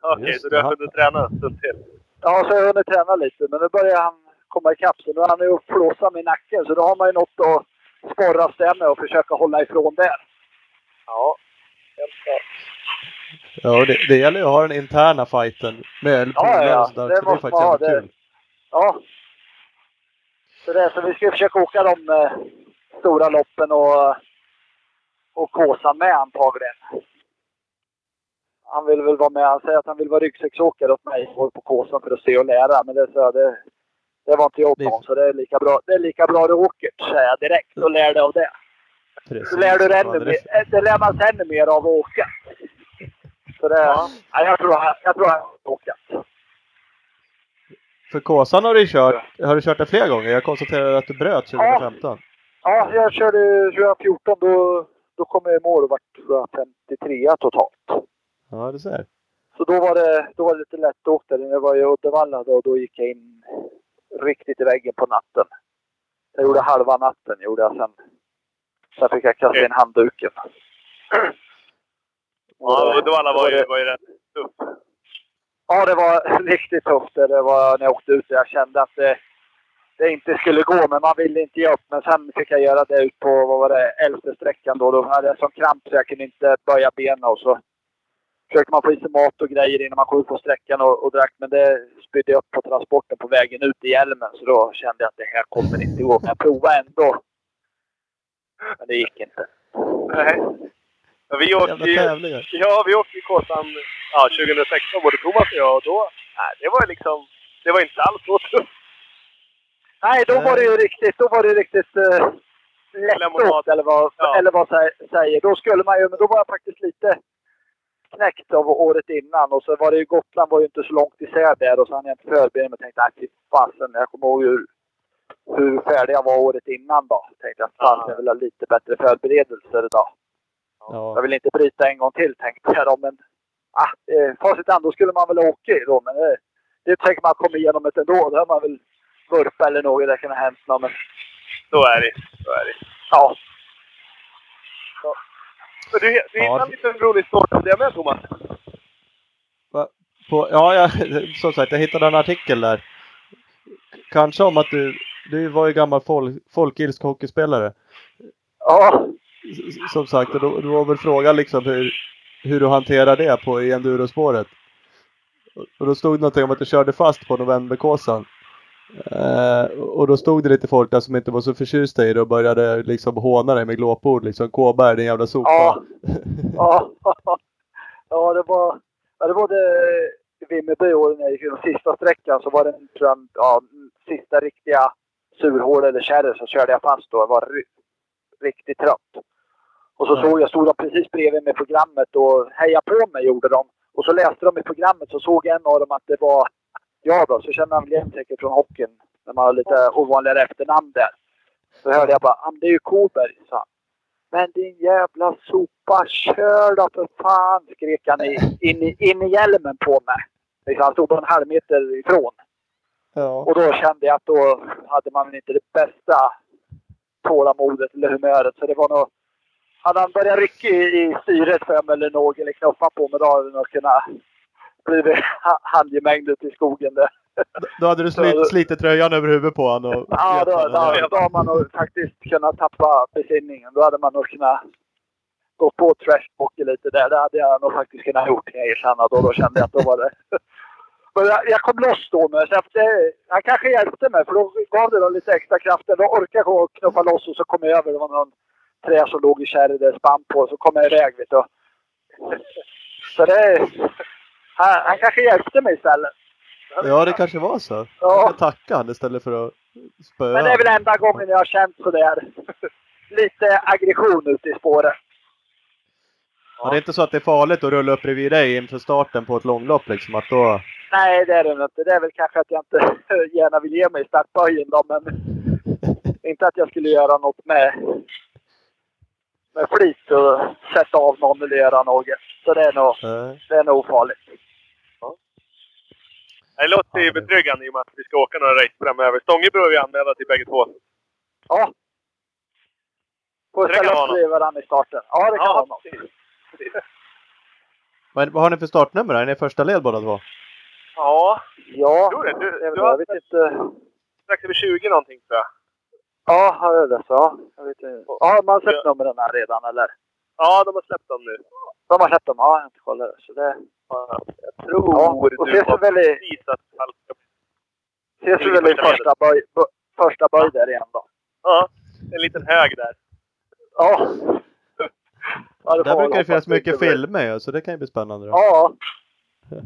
Speaker 3: Okej,
Speaker 2: Just
Speaker 3: så du har hunnit träna en stund till?
Speaker 4: Ja, så har jag hunnit träna lite. Men nu börjar han komma ikapp. Så nu är han ju flåsa med nacken. Så då har man ju något att sporra sig med och försöka hålla ifrån där.
Speaker 3: Ja, helt klart.
Speaker 2: Ja, det, det gäller ju att ha den interna fighten med
Speaker 4: Ja, ja,
Speaker 2: och sådär.
Speaker 4: Det
Speaker 2: så det är
Speaker 4: måste
Speaker 2: faktiskt
Speaker 4: man ha, det-
Speaker 2: kul.
Speaker 4: Ja. Så, det, så vi ska försöka åka de eh, stora loppen och, och Kåsan med antagligen. Han vill väl vara med. Han säger att han vill vara ryggsäcksåkare åt mig och på Kåsan för att se och lära. Men det, så det, det var inte jag
Speaker 2: Det-
Speaker 4: honom. Så det är lika bra, det är lika bra du åker, säger jag direkt. Och lär dig av det.
Speaker 2: Precis.
Speaker 4: Så lär du dig
Speaker 2: Ja,
Speaker 4: ännu mer, det lär man sig ännu mer av att åka. Så det,
Speaker 3: Ja.
Speaker 4: ja. jag tror han, jag tror har åkat.
Speaker 2: För Kåsan har du kört, har du kört det flera gånger? Jag konstaterade att du bröt 2015.
Speaker 4: Ja, jag körde 2014. Då, då kom jag i mål och var tror jag, 53 totalt.
Speaker 2: Ja, du ser.
Speaker 4: Så då var det, då var det lite lättåkt där. Jag var i Uddevalla då, och då gick jag in riktigt i väggen på natten. Jag gjorde halva natten, gjorde jag sen. Sen fick jag kasta in handduken.
Speaker 3: Ja, Uddevalla var ju,
Speaker 4: det-
Speaker 3: var ju rätt tufft.
Speaker 4: Ja, det var *laughs* riktigt tufft. Det var när jag åkte ut. Jag kände att det, det inte skulle gå, men man ville inte ge upp. Men sen fick jag göra det ut på, vad var det, elfte sträckan då. Då hade jag sån kramp så jag kunde inte böja benen och så försökte man få i sig mat och grejer innan man kom ut på sträckan och, och drack. Men det spydde upp på transporten på vägen ut i hjälmen. Så då kände jag att det här kommer inte gå. Men jag provade ändå. Men det gick inte.
Speaker 3: Nej. Ja, vi åkte ju... Ja, vi åkte Kåsan ja, 2016, både Thomas och jag. Och då, nej, det var liksom... Det var inte alls så tufft.
Speaker 4: Nej, då var det ju riktigt, då var det riktigt uh,
Speaker 3: Lemonad.
Speaker 4: eller vad,
Speaker 3: Ja.
Speaker 4: eller vad sä- säger. Då skulle man ju, men då var jag faktiskt lite knäckt av året innan och så var det ju Gotland var ju inte så långt isär där och så hade jag inte förberett mig och tänkte att fasen, jag kommer ihåg hur, hur färdig jag var året innan då. Tänkte att fasen, jag vill ha lite bättre förberedelser idag.
Speaker 2: Ja.
Speaker 4: Jag vill inte bryta en gång till tänkte jag då, men ah, eh, facit ändå skulle man väl åka i då, men det, det tänker man kommer igenom det ändå. Då har man väl vurpa eller något, det kan ha hänt något, men
Speaker 3: Så är det. Så är det.
Speaker 4: ja.
Speaker 3: Du, du
Speaker 2: Ja,
Speaker 3: hittade en
Speaker 2: det-
Speaker 3: liten rolig story om det med Thomas.
Speaker 2: På, ja, jag, *laughs* som sagt, jag hittade en artikel där. Kanske om att du, du var ju gammal folk, folkilsk hockeyspelare.
Speaker 4: Ja,
Speaker 2: S- Som sagt, och då, då var väl frågan liksom hur, hur du hanterar det på i endurospåret. Och- Och då stod det någonting om att du körde fast på novemberkåsan. Eh, och då stod det lite folk där som inte var så förtjusta i det och började liksom håna dig med glåpord liksom. Kåberg din jävla sopa.
Speaker 4: Ja. *laughs* ja. ja, det var, ja, det var det Vimmerby när jag gick den sista sträckan så var det tror jag, ja, sista riktiga surhål eller kärre så körde jag fast då. Jag var ri- riktigt trött. Och så såg jag, stod de precis bredvid med programmet och heja på mig gjorde de. Och så läste de i programmet så såg en av dem att det var jag då. Så kände han igen säkert från hockeyn. När man har lite ovanligare efternamn där. Så hörde jag bara, "Ah, det är ju Koberg, sa han. Men din jävla sopa, kör då för fan! skrek han i- in, i- in i hjälmen på mig. Liksom, Han stod bara en halv meter ifrån.
Speaker 2: Ja.
Speaker 4: Och då kände jag att då hade man inte det bästa tålamodet eller humöret. Så det var nog... Hade han börjat rycka i, i styret för mig eller något eller knuffa på mig då hade det nog kunnat blivit *laughs* ha- handgemängd ute i skogen där.
Speaker 2: Då hade du slit, slitit tröjan över huvudet på honom och
Speaker 4: Ja, då, då, då har man nog faktiskt kunnat tappa besinningen. Då hade man nog kunnat gå på trashhockey lite där. Det hade jag nog faktiskt kunnat gjort kan jag erkänna. Då, då kände jag att då var det... *laughs* Men jag, jag kom loss då med så att det, Han kanske hjälpte mig för då gav det då lite extra krafter. Då orkade jag gå och knuffa loss och så kom jag över. Det var någon trä som låg i kärret där spann på. Så kom jag iväg vet du. Så det... Han, han kanske hjälpte mig istället.
Speaker 2: Ja, det kanske var så.
Speaker 4: Ja.
Speaker 2: Jag tackar han istället för att spöa
Speaker 4: Men det är väl enda gången jag har känt sådär *laughs* lite aggression ute i spåret.
Speaker 2: Ja, det är inte så att det är farligt att rulla upp bredvid dig inför starten på ett långlopp liksom att då...
Speaker 4: Nej, det är det inte. Det är väl kanske att jag inte *laughs* gärna vill ge mig i startböjen då, men *laughs* inte att jag skulle göra något med, med flit och sätta av någon eller göra något. Så det är nog,
Speaker 2: Nej.
Speaker 4: det är nog ofarligt.
Speaker 3: Det låter ju betryggande i och med att vi ska åka några race framöver. Stångebro är vi anmälda till bägge två.
Speaker 4: Ja. Får ställa upp bredvid varandra i starten. Ja, det kan vara något.
Speaker 3: precis. Precis.
Speaker 2: Men vad har ni för startnummer? Är ni första led båda två?
Speaker 3: Ja,
Speaker 4: Ja,
Speaker 3: tror det. Du- du
Speaker 4: det.
Speaker 3: har-
Speaker 4: jag vet inte.
Speaker 3: strax över 20 någonting tror jag.
Speaker 4: Ja, har jag det så? Jag vet inte. Ja, har man sett numren här redan eller?
Speaker 3: Ja, de har släppt dem nu.
Speaker 4: De har sett dem? Ja, jag har inte kollat det. Så det...
Speaker 3: Ja, Jag tror
Speaker 4: Ja, och
Speaker 3: du
Speaker 4: ses vi väl i, ses vi väl i första böj, bö, första böj där igen då.
Speaker 3: Ja, en liten hög där.
Speaker 4: Ja. ja
Speaker 2: Där
Speaker 4: får
Speaker 2: brukar det finnas
Speaker 4: det
Speaker 2: mycket filmer ju, så det kan ju bli spännande. Då.
Speaker 4: Ja. *laughs*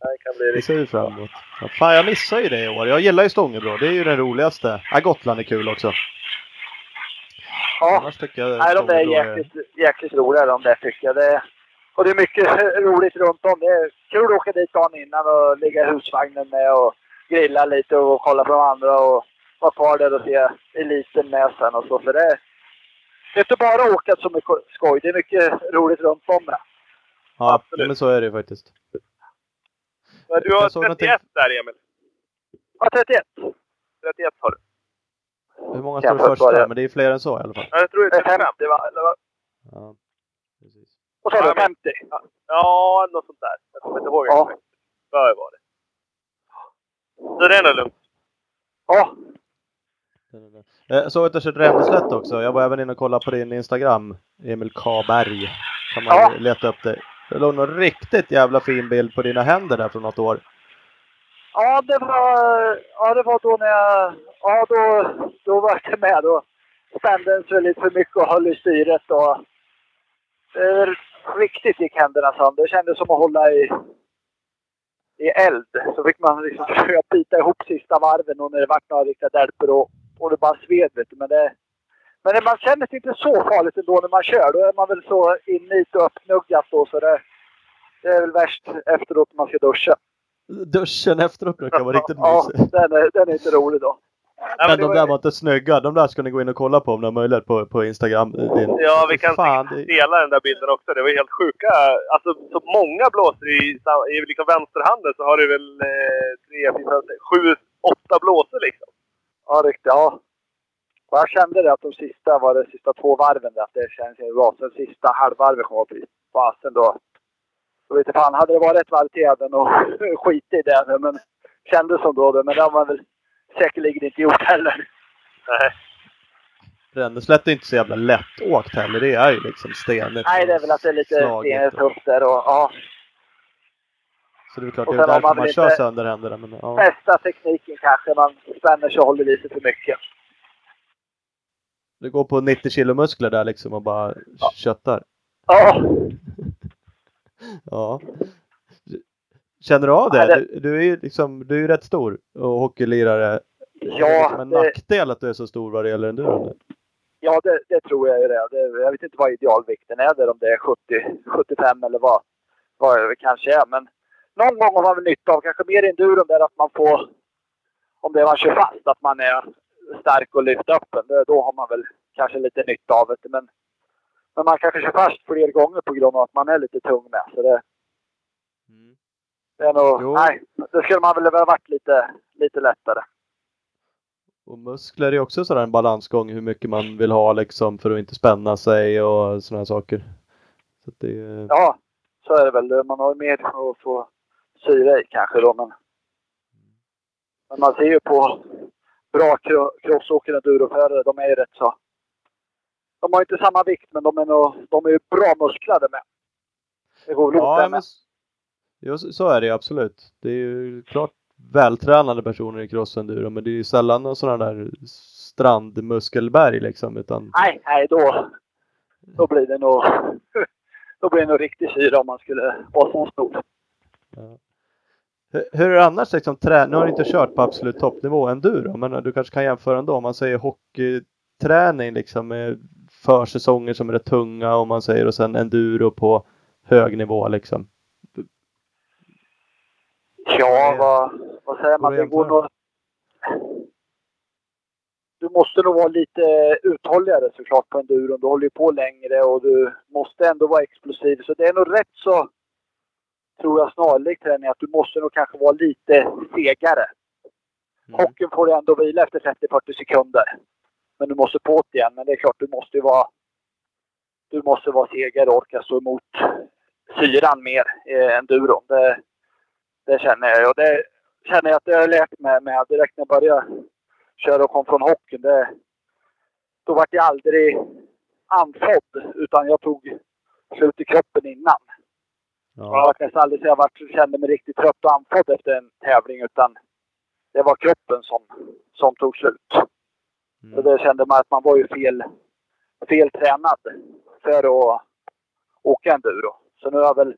Speaker 3: Det kan bli
Speaker 2: Det
Speaker 3: riktigt.
Speaker 2: ser vi fram emot. Ja, fan, jag missar ju det i år. Jag gillar ju Stångebro. Det är ju den roligaste. Ja, Gotland är kul också.
Speaker 4: Ja.
Speaker 2: Annars tycker jag
Speaker 4: Nej, de är jäkligt, jäkligt roliga de där tycker jag. Det, och det är mycket *laughs* roligt runt om. Det är kul att åka dit dagen innan och ligga i husvagnen med och grilla lite och kolla på de andra och vara kvar där och se eliten med sen och så. För det, det är inte bara åka som är ko- skoj. Det är mycket roligt runt om med.
Speaker 2: Ja,
Speaker 3: Absolut.
Speaker 2: men så är det ju faktiskt.
Speaker 3: Men du har
Speaker 2: Jag såg
Speaker 3: 31 där Emil.
Speaker 4: Ja, 31.
Speaker 3: 31 har du.
Speaker 2: Hur många står
Speaker 4: svara?
Speaker 2: första? Men det är fler än så i alla fall.
Speaker 3: Ja, Jag tror det
Speaker 4: Det
Speaker 3: är
Speaker 4: är
Speaker 3: 35.
Speaker 4: 50 va? Eller vad?
Speaker 2: Ja.
Speaker 4: Vad sa
Speaker 3: Ja,
Speaker 4: du?
Speaker 3: men-
Speaker 4: 50?
Speaker 3: Ja, något sånt där. Jag kommer inte ihåg
Speaker 4: Ja.
Speaker 3: exakt. Bör vara det. Så det är nog lugnt.
Speaker 4: Ja.
Speaker 2: Eh, Jag såg att du kört rämneslätt också. Jag var även inne och kollade på din Instagram. Emil Kaberg. Kan man
Speaker 4: Ja.
Speaker 2: leta upp det. Det låg någon riktigt jävla fin bild på dina händer där från något år.
Speaker 4: Ja, det var, ja, det var då när jag... Ja, då, då var jag med. Då spände den sig lite för mycket och höll i styret. Och, eh, riktigt gick händerna sönder. Det kändes som att hålla i, i eld. Så fick man liksom försöka bita ihop sista varven och när det vart några riktiga därper och, och det bara sved. Vet du. Men, det, men det, man känner sig inte så farligt ändå när man kör. Då är man väl så inne i det och uppknuggat då. Så det, Det är väl värst efteråt när man ska duscha.
Speaker 2: Duschen efteråt brukar vara riktigt
Speaker 4: Ja,
Speaker 2: mysig.
Speaker 4: den är, den är inte rolig då.
Speaker 2: Men
Speaker 3: det
Speaker 2: de
Speaker 3: var-
Speaker 2: där var inte snygga. De där ska ni gå in och kolla på om ni har möjlighet på, på Instagram. Det är-
Speaker 3: Ja, vi kan
Speaker 2: Fan, det-
Speaker 3: dela den där bilden också. Det var helt sjuka. Alltså, så många blåsor i, i liksom vänsterhanden så har du väl eh, tre, fyra, sju, åtta blåsor liksom.
Speaker 4: Ja, riktigt. Ja. Och jag kände det att de sista var det sista två varven där, att det kändes bra. Sen sista halvvarvet kom upp i fasen då. Så vet inte fan, hade det varit ett varv till hade jag nog *laughs* skit i det. Men kändes som då det. Men det man väl säkerligen inte gjort heller.
Speaker 3: Nej.
Speaker 2: Ränneslätt är inte så jävla lättåkt heller. Det är ju liksom stenigt.
Speaker 4: Nej, det är väl att det är lite stenigt
Speaker 2: och-
Speaker 4: upp där och ja.
Speaker 2: Så det är klart,
Speaker 4: Och
Speaker 2: det är därför
Speaker 4: man
Speaker 2: kör
Speaker 4: inte-
Speaker 2: sönder händerna. Men, ja.
Speaker 4: Bästa tekniken kanske. Man spänner sig och håller i sig för mycket.
Speaker 2: Det går på 90 kilo muskler där liksom och bara köttar.
Speaker 4: Ja, *laughs*
Speaker 2: Ja. Känner du av det?
Speaker 4: Ja, det-
Speaker 2: Du, du är ju liksom, du är rätt stor och hockeylirare. Är det
Speaker 4: Ja,
Speaker 2: liksom en
Speaker 4: det-
Speaker 2: nackdel att du är så stor vad det gäller enduron?
Speaker 4: ja det, det tror jag är det. det. Jag vet inte vad idealvikten är där, om det är 70, 75 eller vad, vad det kanske är. Men någon gång har man väl nytta av, kanske mer enduron där att man får, om det är man kör fast, att man är stark och lyft upp den. Då har man väl kanske lite nytta av det. Men, men man kanske kör fast fler gånger på grund av att man är lite tung med. Så det, det är nog,
Speaker 2: Jo.
Speaker 4: nej, det skulle man väl ha varit lite, lite lättare.
Speaker 2: Och muskler är också sådär en balansgång hur mycket man vill ha liksom för att inte spänna sig och sådana saker. Så att det.
Speaker 4: Ja, så är det väl. Man har ju mer att få syre i kanske då. Men, men man ser ju på bra cro- crossåkare och enduroförare, de är ju rätt så... De har inte samma vikt, men de är, nog, de är ju bra musklade med. Det går väl
Speaker 2: Ja, men jo, så är det ju absolut. Det är ju klart vältränade personer i crossenduro men det är ju sällan någon sådana där strandmuskelberg liksom utan
Speaker 4: Nej, nej då, då blir det nog... *laughs* Då blir det nog riktig syra om man skulle vara så stor.
Speaker 2: Hur, hur är det annars liksom trä... Nu har du inte kört på absolut toppnivå enduro men du kanske kan jämföra ändå om man säger hockeyträning liksom med försäsonger som är rätt tunga om man säger och sen enduro på hög nivå liksom.
Speaker 4: Ja, vad, vad säger man?
Speaker 2: Det
Speaker 4: går nog... Du måste nog vara lite uthålligare såklart på enduron. Du håller ju på längre och du måste ändå vara explosiv. Så det är nog rätt så, tror jag, snarlikt träning att du måste nog kanske vara lite segare.
Speaker 2: Mm.
Speaker 4: Hockeyn får du ändå vila efter 30-40 sekunder. Men du måste på det igen. Men det är klart, du måste ju vara... Du måste vara segare och orka stå emot syran mer i enduron. Det, det känner jag. Och det känner jag att jag har lärt mig med direkt när jag började köra och kom från hockeyn. Det, då var jag aldrig andfådd, utan jag tog slut i kroppen innan. Jag
Speaker 2: Ja.
Speaker 4: var nästan aldrig så jag var, kände mig riktigt trött och andfådd efter en tävling, utan det var kroppen som, som tog slut. Så
Speaker 2: Mm.
Speaker 4: det kände man att man var ju fel, fel tränad för att åka enduro. Så nu har jag väl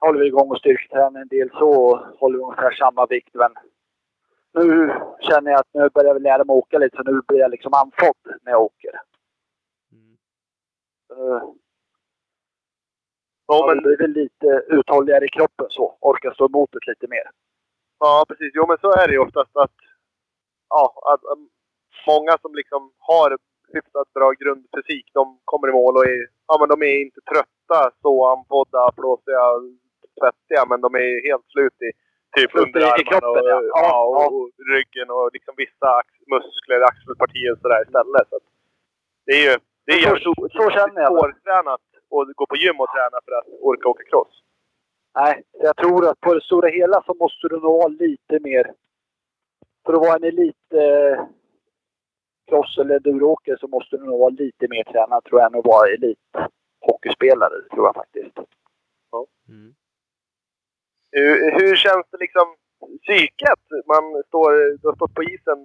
Speaker 4: håller vi igång och styrketränar en del så och håller vi ungefär samma vikt. Men nu känner jag att nu börjar jag lära mig åka lite så nu blir jag liksom andfådd när jag åker.
Speaker 2: Mm.
Speaker 4: Så nu
Speaker 3: Ja, men,
Speaker 4: jag blivit lite uthålligare i kroppen så. Orkar stå emot det lite mer.
Speaker 3: ja, precis. Jo, men så är det ju oftast att, ja, att, att många som liksom har hyfsat bra grundfysik, de kommer i mål och är, ja, men de är inte trötta, så andfådda, flåsiga, svettiga, men de är helt slut i typ underarmarna
Speaker 4: kroppen,
Speaker 3: och,
Speaker 4: ja.
Speaker 3: ja,
Speaker 4: Ja,
Speaker 3: och, och ryggen och liksom vissa ax- muskler, axelpartier och sådär istället. Så att det är ju det är
Speaker 4: Så-
Speaker 3: ju
Speaker 4: så- så känner jag.
Speaker 3: svårtränat att gå på gym och träna för att orka åka cross.
Speaker 4: Nej, jag tror att på det stora hela så måste du nog vara lite mer... För att vara en elit eh, cross eller enduroåkare så måste du nog vara lite mer tränad tror jag än att vara elit hockeyspelare. tror jag faktiskt.
Speaker 2: Mm.
Speaker 3: Hur, hur känns det liksom psyket? Man står, du har stått på isen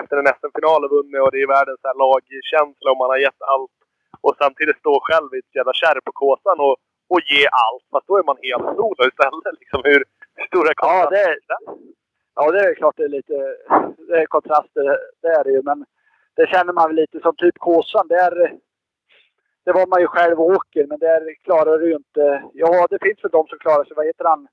Speaker 3: efter en SM-final och vunnit och det är världens så här lagkänsla och man har gett allt. Och samtidigt stå själv i ett jävla kärr på kåsan och, och ge allt. Fast då är man helt solo istället. Liksom hur stora
Speaker 4: Ja, det är,
Speaker 3: kontraster.
Speaker 4: ja, det är klart det är lite det är kontraster. Det är det ju. Men det känner man väl lite som typ Kåsan. Det är, det var man ju själv åker, men där klarar du ju inte. Ja, det finns väl de som klarar sig. Vad heter han?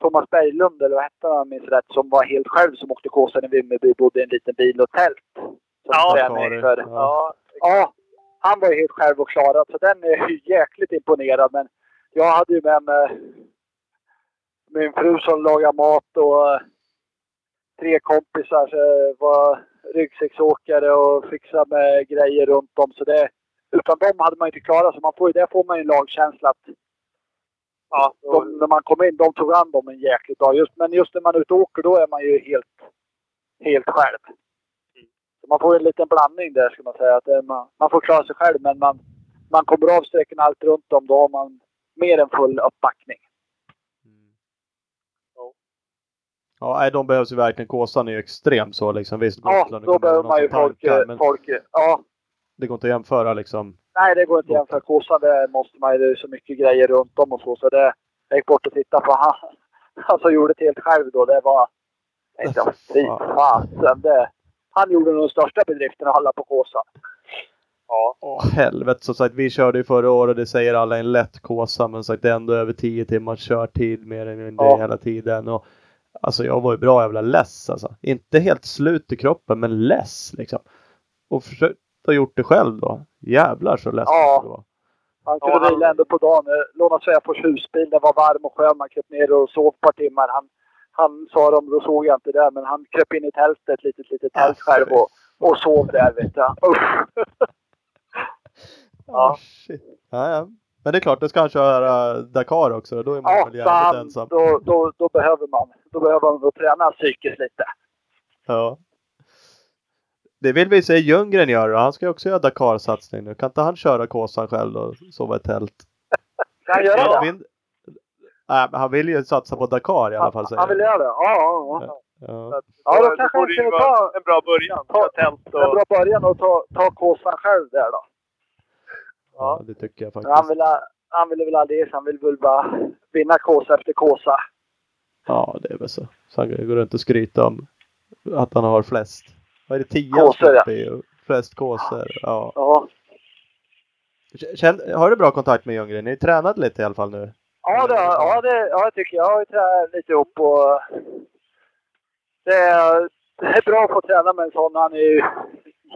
Speaker 4: Thomas Berglund, eller vad hette han om minns rätt, som var helt själv som åkte Kåsan i Vimmerby, bodde i en liten bil och tält.
Speaker 3: Ja,
Speaker 4: träning för.
Speaker 2: Ja.
Speaker 3: Ja,
Speaker 4: han var ju helt själv och klarad, så den är ju jäkligt imponerad. Men jag hade ju med mig min fru som lagar mat och eh, tre kompisar som var ryggsäcksåkare och fixade med grejer runt om. Så det, utan dem hade man inte klarat så man får där får man ju en lagkänsla att
Speaker 3: ja,
Speaker 4: de, när man kom in, de tog hand om en jäkligt bra. Just, men just när man ute åker, då är man ju helt, helt själv. Så man får ju en liten blandning där, ska man säga. Att man, man får klara sig själv, men man, man kommer av sträckan allt runt om, då har man mer än full uppbackning.
Speaker 2: Ja, nej, de behövs ju verkligen. Kåsan är ju extrem så liksom. Visst,
Speaker 4: Ja, då behöver man ju folk,
Speaker 2: men
Speaker 4: folk... Ja,
Speaker 2: det går inte att jämföra liksom.
Speaker 4: nej det går inte att jämföra. Kåsan, det måste man ju, det är så mycket grejer runt om och så. Så det, jag gick bort och tittade på han, *laughs* han som gjorde det helt själv då. Det var... Jag tänkte, fy fasen. Det, han gjorde nog de största bedrifterna alla på Kåsan.
Speaker 3: ja.
Speaker 2: Åh helvete, som sagt vi körde ju förra året, det säger alla en lätt kåsa men sagt det är ändå över 10 timmars körtid mer eller mindre
Speaker 4: Ja.
Speaker 2: hela tiden. Och, alltså jag var ju bra jävla less alltså. Inte helt slut i kroppen men less liksom. Och försökt ha gjort det själv då. Jävlar så ledsen
Speaker 4: Ja.
Speaker 2: det var.
Speaker 4: Han
Speaker 3: Ja,
Speaker 4: kunde
Speaker 3: han-
Speaker 4: vila ändå på dagen. Lånade Svärfors husbil. Den var varm och skön. Man kröp ner och sov ett par timmar. Han, han sa de, då såg jag inte det, men han kröp in i tältet, ett litet, litet tält själv och, och sov där vet du. *laughs* Usch.
Speaker 2: Ja. shit. Ja, ja. Men det är klart, då ska han köra Dakar också. Då är man
Speaker 4: Ja,
Speaker 2: väl jävligt
Speaker 4: han,
Speaker 2: ensam.
Speaker 4: då, då, då behöver man. Då behöver man träna psykiskt lite.
Speaker 2: Ja. Det vill vi se Ljunggren göra. Han ska ju också göra Dakar-satsning nu. Kan inte han köra Kåsan själv och sova i tält?
Speaker 4: Kan han göra det?
Speaker 2: Nej, men han vill ju satsa på Dakar i alla fall.
Speaker 4: Han,
Speaker 2: säger
Speaker 4: han vill göra det? Ja, ja, ja.
Speaker 2: Ja.
Speaker 4: Ja, då kanske han kunde
Speaker 3: vara
Speaker 4: ta-
Speaker 3: en bra början. Ta tält
Speaker 4: En
Speaker 3: och...
Speaker 4: bra början att ta, ta Kåsan själv där då.
Speaker 2: ja, det tycker jag
Speaker 4: Men han
Speaker 2: faktiskt.
Speaker 4: vill, han ville väl aldrig det. Han vill väl bara vinna Kåsa efter Kåsa.
Speaker 2: Ja, det är väl så. Så han går runt och skryta om att han har flest. Vad är det? Tio
Speaker 4: Kåsor, ja.
Speaker 2: i flest kåsor. Ja.
Speaker 4: Ja.
Speaker 2: Känn, har du bra kontakt med Ljunggren? Ni tränat lite i alla fall nu.
Speaker 4: Ja, det, ja, det, ja, jag tycker jag. Har ju tränat lite ihop och det är, det är bra att få träna med en sån. Han är ju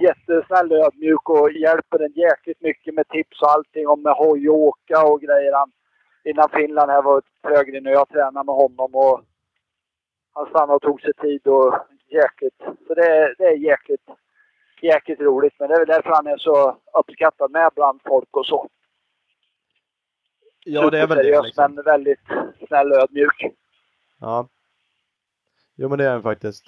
Speaker 4: jättesnäll och ödmjuk och hjälper en jäkligt mycket med tips och allting om med hoj och åka och grejer. Han, innan Finland här var Frögren och jag tränade med honom och han stannade och tog sig tid och jäkligt. Så det, är- det är jäkligt, jäkligt roligt. Men det är väl därför han är så uppskattad med bland folk och så.
Speaker 2: Ja, det är väl det. Liksom.
Speaker 4: men väldigt snäll och ödmjuk.
Speaker 2: Ja. Jo, men det är han faktiskt.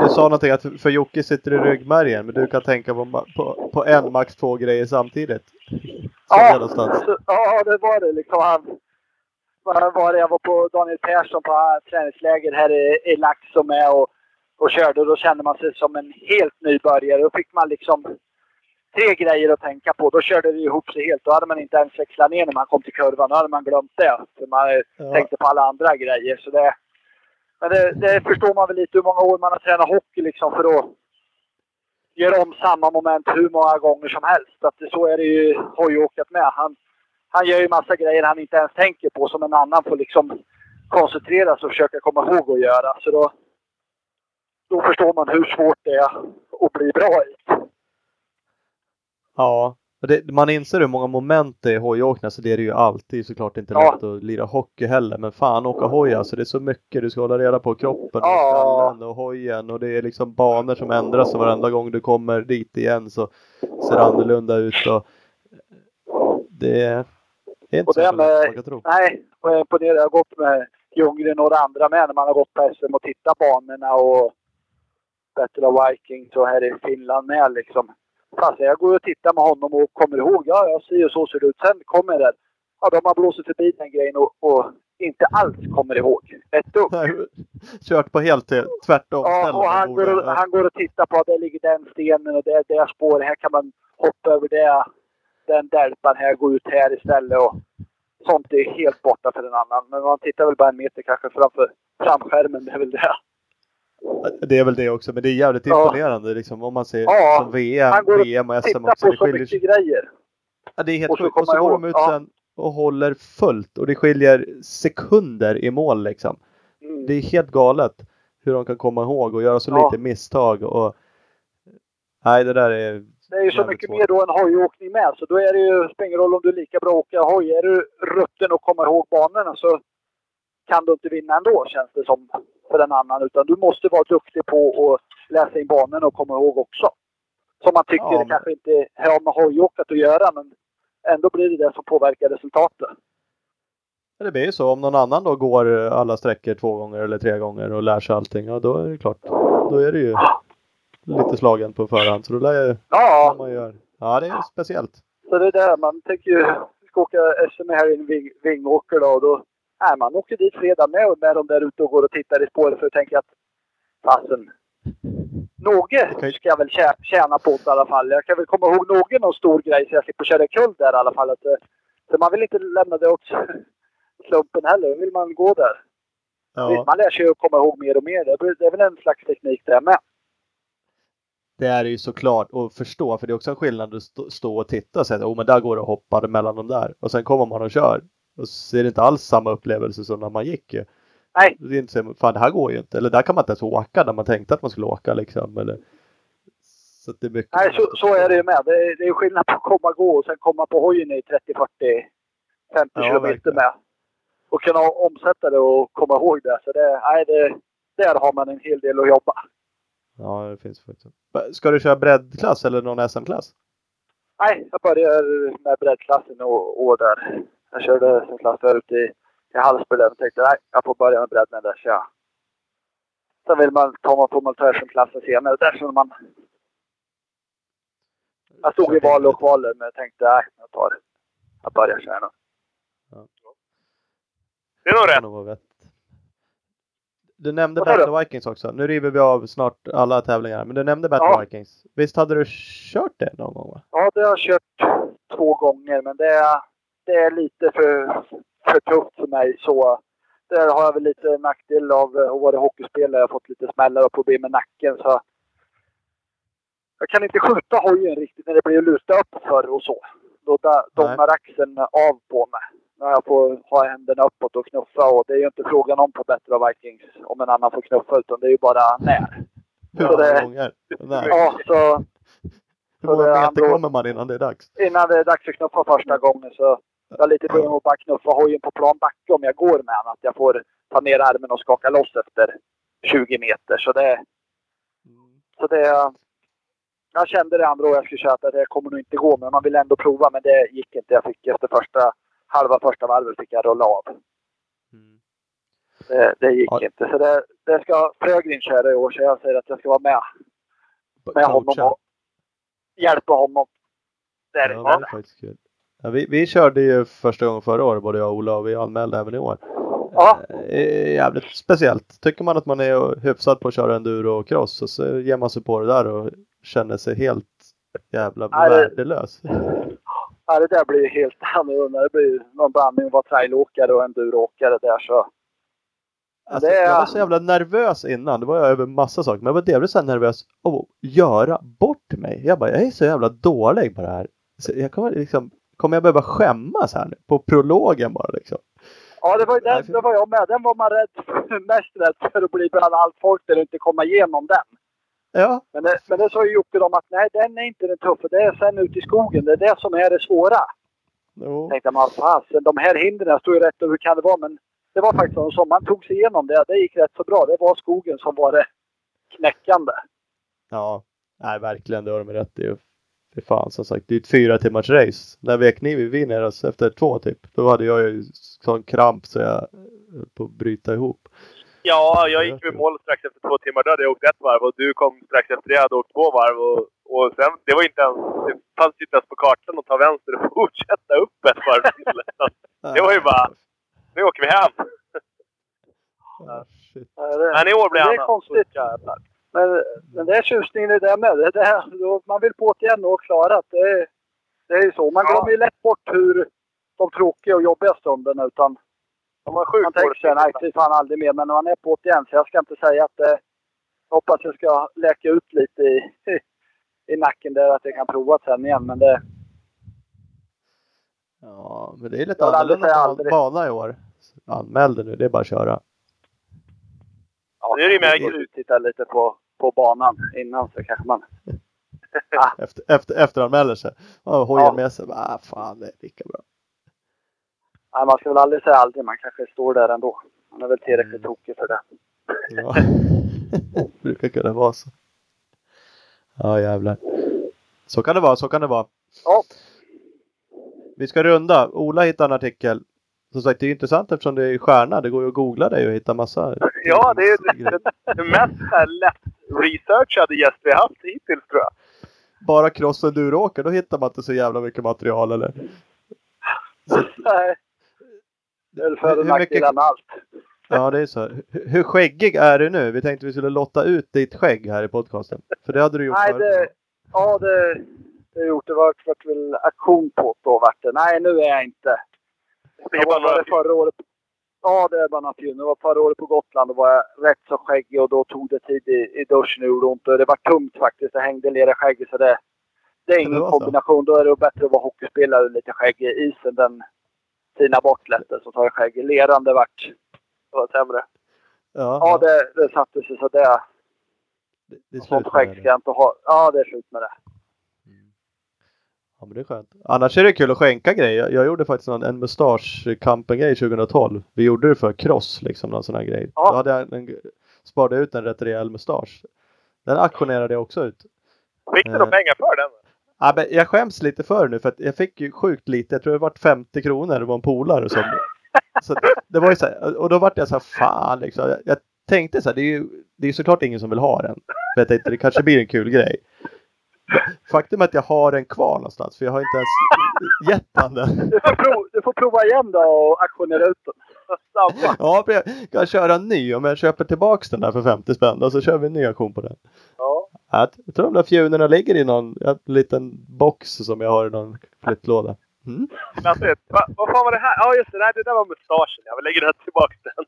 Speaker 2: Du sa någonting att för Jocke sitter i ryggmärgen, men du kan tänka på, på, på en, max två grejer samtidigt. *laughs*
Speaker 4: Ja, så, ja, det var det liksom. Han, var det? Jag var på Daniel Persson på träningsläger här i, i Laxå med och, och körde. Och då kände man sig som en helt nybörjare. Då fick man liksom tre grejer att tänka på. Då körde det ihop sig helt. Då hade man inte ens växlat ner när man kom till kurvan. Då hade man glömt det. För man
Speaker 2: Ja.
Speaker 4: tänkte på alla andra grejer. Så det, men det, det förstår man väl lite hur många år man har tränat hockey liksom för att göra om samma moment hur många gånger som helst. Att det, så är det ju hojåkat med. Han, han gör ju massa grejer han inte ens tänker på som en annan får liksom koncentrera sig och försöka komma ihåg att göra. Så då, då förstår man hur svårt det är att bli bra i.
Speaker 2: Ja. Det, man inser hur många moment det är i hojåkning, så det är det ju alltid såklart inte
Speaker 4: Ja.
Speaker 2: lätt att lira hockey heller. Men fan åka hoj alltså, det är så mycket du ska hålla reda på kroppen och
Speaker 4: Ja.
Speaker 2: skallen och hojen och det är liksom banor som ändras och varenda gång du kommer dit igen så ser det annorlunda ut och det är, det
Speaker 4: Och det med-. Nej, och är imponerad. Jag har gått med Ljunggren och några andra med när man har gått på SM och tittat banorna och Battle of Vikings och här i Finland med liksom. Fast jag går och tittar med honom och kommer ihåg. Ja, jag ser ju så ser det ut. Sen kommer det. Ja, de har blåsit förbi den grejen och, och inte alls kommer ihåg. Ett dugg.
Speaker 2: Kört på helt till- tvärtom
Speaker 4: Ja, och han går, och, han går och tittar på att det ligger den stenen och det är det spåret. Här kan man hoppa över det. Den dälpan här, gå ut här istället. Och sånt är helt borta för en annan. Men man tittar väl bara en meter kanske framför framskärmen. Det är väl det.
Speaker 2: Det är väl det också, men det är jävligt
Speaker 4: Ja.
Speaker 2: imponerande liksom om man ser
Speaker 4: Ja,
Speaker 2: som VM, VM och SM också. Det
Speaker 4: så
Speaker 2: skiljer sig.
Speaker 4: grejer.
Speaker 2: Ja, det är helt
Speaker 4: så
Speaker 2: sjukt. Och så
Speaker 4: komma
Speaker 2: går de ut
Speaker 4: ja.
Speaker 2: sen och håller fullt och det skiljer sekunder i mål liksom.
Speaker 4: Mm.
Speaker 2: Det är helt galet hur de kan komma ihåg och göra så
Speaker 4: Ja.
Speaker 2: lite misstag och Nej, det där är
Speaker 4: Det är ju så mycket
Speaker 2: svårt.
Speaker 4: mer då än hojåkning med. Så då är det ju, spelar ingen roll om du är lika bra att åka hoj. Är du rutten och kommer ihåg banorna så kan du inte vinna ändå känns det som för en annan. Utan du måste vara duktig på att läsa in banorna och komma ihåg också. Som man tycker
Speaker 2: Ja,
Speaker 4: det
Speaker 2: men-
Speaker 4: kanske inte har med hojåkat att göra men ändå blir det det som påverkar resultatet.
Speaker 2: Det blir ju så. Om någon annan då går alla sträckor två gånger eller tre gånger och lär sig allting, ja då är det klart. Då är det ju *sniffs* lite slagen på förhand. Så då lär ju
Speaker 4: Ja,
Speaker 2: man gör. Ja, det är speciellt.
Speaker 4: så det är där man tänker ju, vi ska åka SM här i Vingåker då och då, nej man åker dit fredag med och med dem där ute och går och tittar i spåret för att tänka att fasen, något ska jag väl tjä- tjäna på det i alla fall. Jag kan väl komma ihåg någon någon stor grej så jag slipper köra kull där i alla fall. Att, eh, så man vill inte lämna det åt slumpen heller. Vill man gå där.
Speaker 2: Ja,
Speaker 4: man lär sig att komma ihåg mer och mer. Det är- Det är väl en slags teknik det med.
Speaker 2: Det är ju såklart att förstå. För det är också en skillnad att stå, stå och titta och säga oh, men där går det att hoppa mellan de där. Och sen kommer man och kör. Och så är det inte alls samma upplevelse som när man gick ju.
Speaker 4: Nej,
Speaker 2: Det är inte så, fan det här går ju inte. Eller där kan man inte ens åka där man tänkte att man skulle åka liksom. Eller, så det är mycket.
Speaker 4: Nej, så, så är det ju med. Det är, det är skillnad på att komma gå och sen komma på hojen i 30, 40, 50
Speaker 2: Ja,
Speaker 4: kilometer
Speaker 2: verkligen.
Speaker 4: med. Och kunna omsätta det och komma ihåg det. Så det, nej, det, där har man en hel del att jobba.
Speaker 2: Ja, det finns faktiskt. Ska du köra breddklass eller någon SM-klass?
Speaker 4: Nej, jag börjar med breddklassen och år där. Jag körde som klass förut i, i Hallsberg och tänkte nej, jag får börja med bredden där. Så jag. Sen vill man ta man får man ta SM-klassen senare. Där känner man. Jag stod i val och kval men jag tänkte nej, jag tar Jag börjar köra nu.
Speaker 3: Det är nog rätt.
Speaker 2: Du nämnde
Speaker 4: Vad sa
Speaker 2: Battle Vikings också. Nu river vi av snart alla tävlingar. Men du nämnde Battle
Speaker 4: Ja.
Speaker 2: Vikings. Visst hade du kört det någon gång? Va?
Speaker 4: Ja, det har jag kört två gånger, men det är, det är lite för, för tufft för mig. Så där har jag väl lite nackdel av att vara hockeyspelare. Jag har fått lite smällar och problem med nacken. Så jag kan inte skjuta hojen riktigt när det blir luta upp för och så. Då domnar axeln av på mig. När jag får ha händerna uppåt och knuffa. Och det är ju inte frågan om på Battle of Vikings om en annan får knuffa, utan det är ju bara när.
Speaker 2: Hur många gånger?
Speaker 4: Ja, så
Speaker 2: Hur många
Speaker 4: är
Speaker 2: meter kommer man innan det är dags?
Speaker 4: innan det är dags att knuffa första gången så jag har lite problem att bara knuffa hojen på plan backe om jag går med den. Att jag får ta ner armen och skaka loss efter 20 meter. Så det, så det jag kände det andra året jag skulle köra att det kommer nog inte gå, men man vill ändå prova. Men det gick inte. Jag fick efter första, halva första varvet fick jag rulla av.
Speaker 2: Mm.
Speaker 4: Det, det gick
Speaker 2: Ja.
Speaker 4: inte. Så det, det ska Frögren köra i år, så jag säger att jag ska vara med, med honom och hjälpa honom.
Speaker 2: Ja, det var faktiskt kul. Ja, vi, vi körde ju första gången förra året, både jag och Ola, och vi anmälde även i år.
Speaker 4: Ja.
Speaker 2: Eh, jävligt speciellt. Tycker man att man är hyfsad på att köra enduro och cross och så ger man sig på det där och känner sig helt jävla
Speaker 4: det-
Speaker 2: värdelös. *laughs*
Speaker 4: Ja, det där blir ju helt *laughs* annorlunda. Det blir någon blandning att vara trailåkare och enduroåkare där så.
Speaker 2: Alltså,
Speaker 4: Det
Speaker 2: Jag var så jävla nervös innan. Det var jag över massa saker. Men jag var jävligt så nervös av att göra bort mig. Jag bara, jag är så jävla dålig på det här. Så jag kommer liksom, kommer jag behöva skämmas här nu? På prologen bara liksom.
Speaker 4: Ja, det var ju den, det var jag med. Den var man rädd *laughs* mest rädd för att bli bland allt folk där och inte komma igenom den.
Speaker 2: Ja,
Speaker 4: Men det, men det sa ju Jocke om att nej, den är inte den tuffa. Det är sen ute i skogen. Det är det som är det svåra.
Speaker 2: jo.
Speaker 4: Tänkte man, fasen, de här hindren står ju rätt och hur kan det vara? Men det var faktiskt så. Man tog sig igenom det. Det gick rätt så bra. Det var skogen som var det knäckande.
Speaker 2: Ja, nej verkligen det har de rätt i. Fy fan som sagt, det är ett fyra timmars race. När vi vinner oss efter två typ. Då hade jag ju sån kramp så jag höll på att bryta ihop.
Speaker 3: Ja, jag gick vid mål strax efter två timmar. Då hade jag åkt ett varv och du kom strax efter det. Jag hade åkt två varv. Och, och sen, det var inte ens... Det fanns inte ens på kartan att ta vänster och *laughs* fortsätta upp ett varv till. *laughs* Det var ju bara- Nu åker vi hem!
Speaker 4: Det-
Speaker 3: Men i år blir
Speaker 4: Det är
Speaker 3: annat.
Speaker 4: konstigt.
Speaker 3: Jävlar.
Speaker 4: Men, men det är tjusningen i det med. Det är, då man vill på det igen och klara det. är- Det är ju så. Man
Speaker 3: Ja.
Speaker 4: glömmer ju lätt bort hur de tråkiga och jobbiga stunderna. Utan
Speaker 3: De var sjukt
Speaker 4: man tänker nej fy fan aldrig mer. Men när man är på det igen. Så jag ska inte säga att. Jag hoppas jag ska läka ut lite i, *laughs* i, nacken där. Att jag kan prova sen igen. Men det...
Speaker 2: Ja, men det är lite annorlunda
Speaker 4: aldrig.
Speaker 2: bana i år. Anmäl dig nu, det är bara att köra.
Speaker 4: Ja,
Speaker 3: Nu är det
Speaker 4: ut och tittar lite på, på banan innan så kanske man... *laughs*
Speaker 2: Efter, efter, efteranmäler sig. Ja, hojar
Speaker 4: Ja.
Speaker 2: med sig. Ah, fan, det är lika bra.
Speaker 4: Nej, man ska väl aldrig säga aldrig. Man kanske står där ändå. Man är väl tillräckligt
Speaker 2: Mm.
Speaker 4: tokig för det.
Speaker 2: Ja. *laughs* brukar kunna vara så. Ja, jävlar. Så kan det vara, så kan det vara.
Speaker 4: Ja.
Speaker 2: Vi ska runda. Ola hittar en artikel. Som sagt, det är intressant eftersom det är stjärna. Det går ju att googla dig och hitta massa.
Speaker 3: Ja, det är den mest så här lätt researchade gäst vi haft hittills tror jag.
Speaker 2: Bara cross enduroåkare, då hittar man inte så jävla mycket material eller?
Speaker 4: Nej. Det är väl för och
Speaker 2: Hur mycket-
Speaker 4: nackdelar med allt.
Speaker 2: Ja, det är så. Hur, hur skäggig är du nu? Vi tänkte vi skulle lotta ut ditt skägg här i podcasten. För det hade du gjort
Speaker 4: Nej,
Speaker 2: förut.
Speaker 4: det, ja, det, det har jag gjort. Det var vart väl aktion på då vart det. Nej, nu är jag inte.
Speaker 3: Det är
Speaker 4: Jag
Speaker 3: bara
Speaker 4: var
Speaker 3: några
Speaker 4: det förra året. Ja, det är bara fjun. Det var förra året på Gotland. Då var jag rätt så skäggig och då tog det tid i, i duschen och gjorde ont. Det var tungt faktiskt. Det hängde ner i skägget. Så det, det är
Speaker 2: det
Speaker 4: ingen
Speaker 2: så?
Speaker 4: kombination. Då är det bättre att vara hockeyspelare och lite skägg i isen. Den tina bort lätt så tar jag skägg. Leran det vart
Speaker 3: Det var sämre.
Speaker 2: Ja,
Speaker 4: Ja, det, det satte sig så det.
Speaker 2: det, det är slut med det.
Speaker 4: inte ha. Ja, det är slut med det.
Speaker 2: Ja men det är skönt. Annars är det kul att skänka grejer. Jag, jag gjorde faktiskt någon, en mustaschkampen-grej 2012. Vi gjorde det för cross liksom, någon sån här grej.
Speaker 4: Ja.
Speaker 2: Då hade jag en, sparade ut en rätt rejäl mustasch. Den auktionerade jag också ut.
Speaker 3: Fick du
Speaker 2: Eh.
Speaker 3: några pengar för den?
Speaker 2: Ja, men jag skäms lite för nu för att jag fick ju sjukt lite. Jag tror det vart 50 kronor. Det var en polare som... *laughs* så det, det var ju så här, och då vart jag så här, fan liksom. Jag, jag tänkte så här, det är ju det är såklart ingen som vill ha den. För jag tänkte det kanske blir en kul grej. Faktum är att jag har den kvar någonstans för jag har inte ens den.
Speaker 4: Du får, prov, du får prova igen då och auktionera ut den.
Speaker 3: Samma.
Speaker 2: Ja, jag kan köra en ny om jag köper tillbaks den där för 50 spänn och så kör vi en ny auktion på den.
Speaker 3: Ja.
Speaker 2: Ja, Jag tror de där fjunorna ligger i någon en liten box som jag har i någon flyttlåda. Mm.
Speaker 3: Klassigt. Va, vad fan var det här? Ja just det, nej, det där var mustaschen. Jag vill lägga den tillbaka den.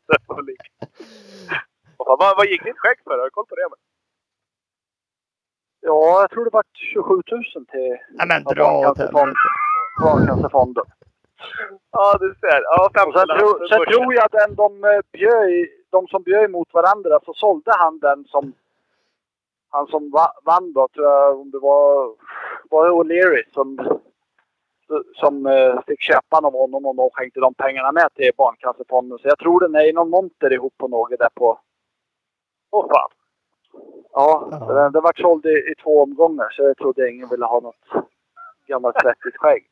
Speaker 3: Vad, vad, vad gick ditt skägg för? Har du koll på det? Men?
Speaker 4: Ja, jag tror det var 27 000 till
Speaker 2: Ja, men dra åt
Speaker 4: Barncancerfonden. Barncancerfonden.
Speaker 3: Ja, du ser. Ja,
Speaker 4: sen, tro, sen tror jag den de eh, bjöd, de som bjöd mot varandra, så sålde han den som han som va, vann då, tror jag, om det var, var det O'Leary som, som eh, fick köpa den av honom och de skänkte de pengarna med till Barncancerfonden. Så jag tror den är i någon monter ihop på något där på.
Speaker 3: Åh fan.
Speaker 4: Ja,
Speaker 2: Ja.
Speaker 4: den, den vart såld i, i två omgångar så jag trodde ingen ville ha något gammalt svettigt skägg.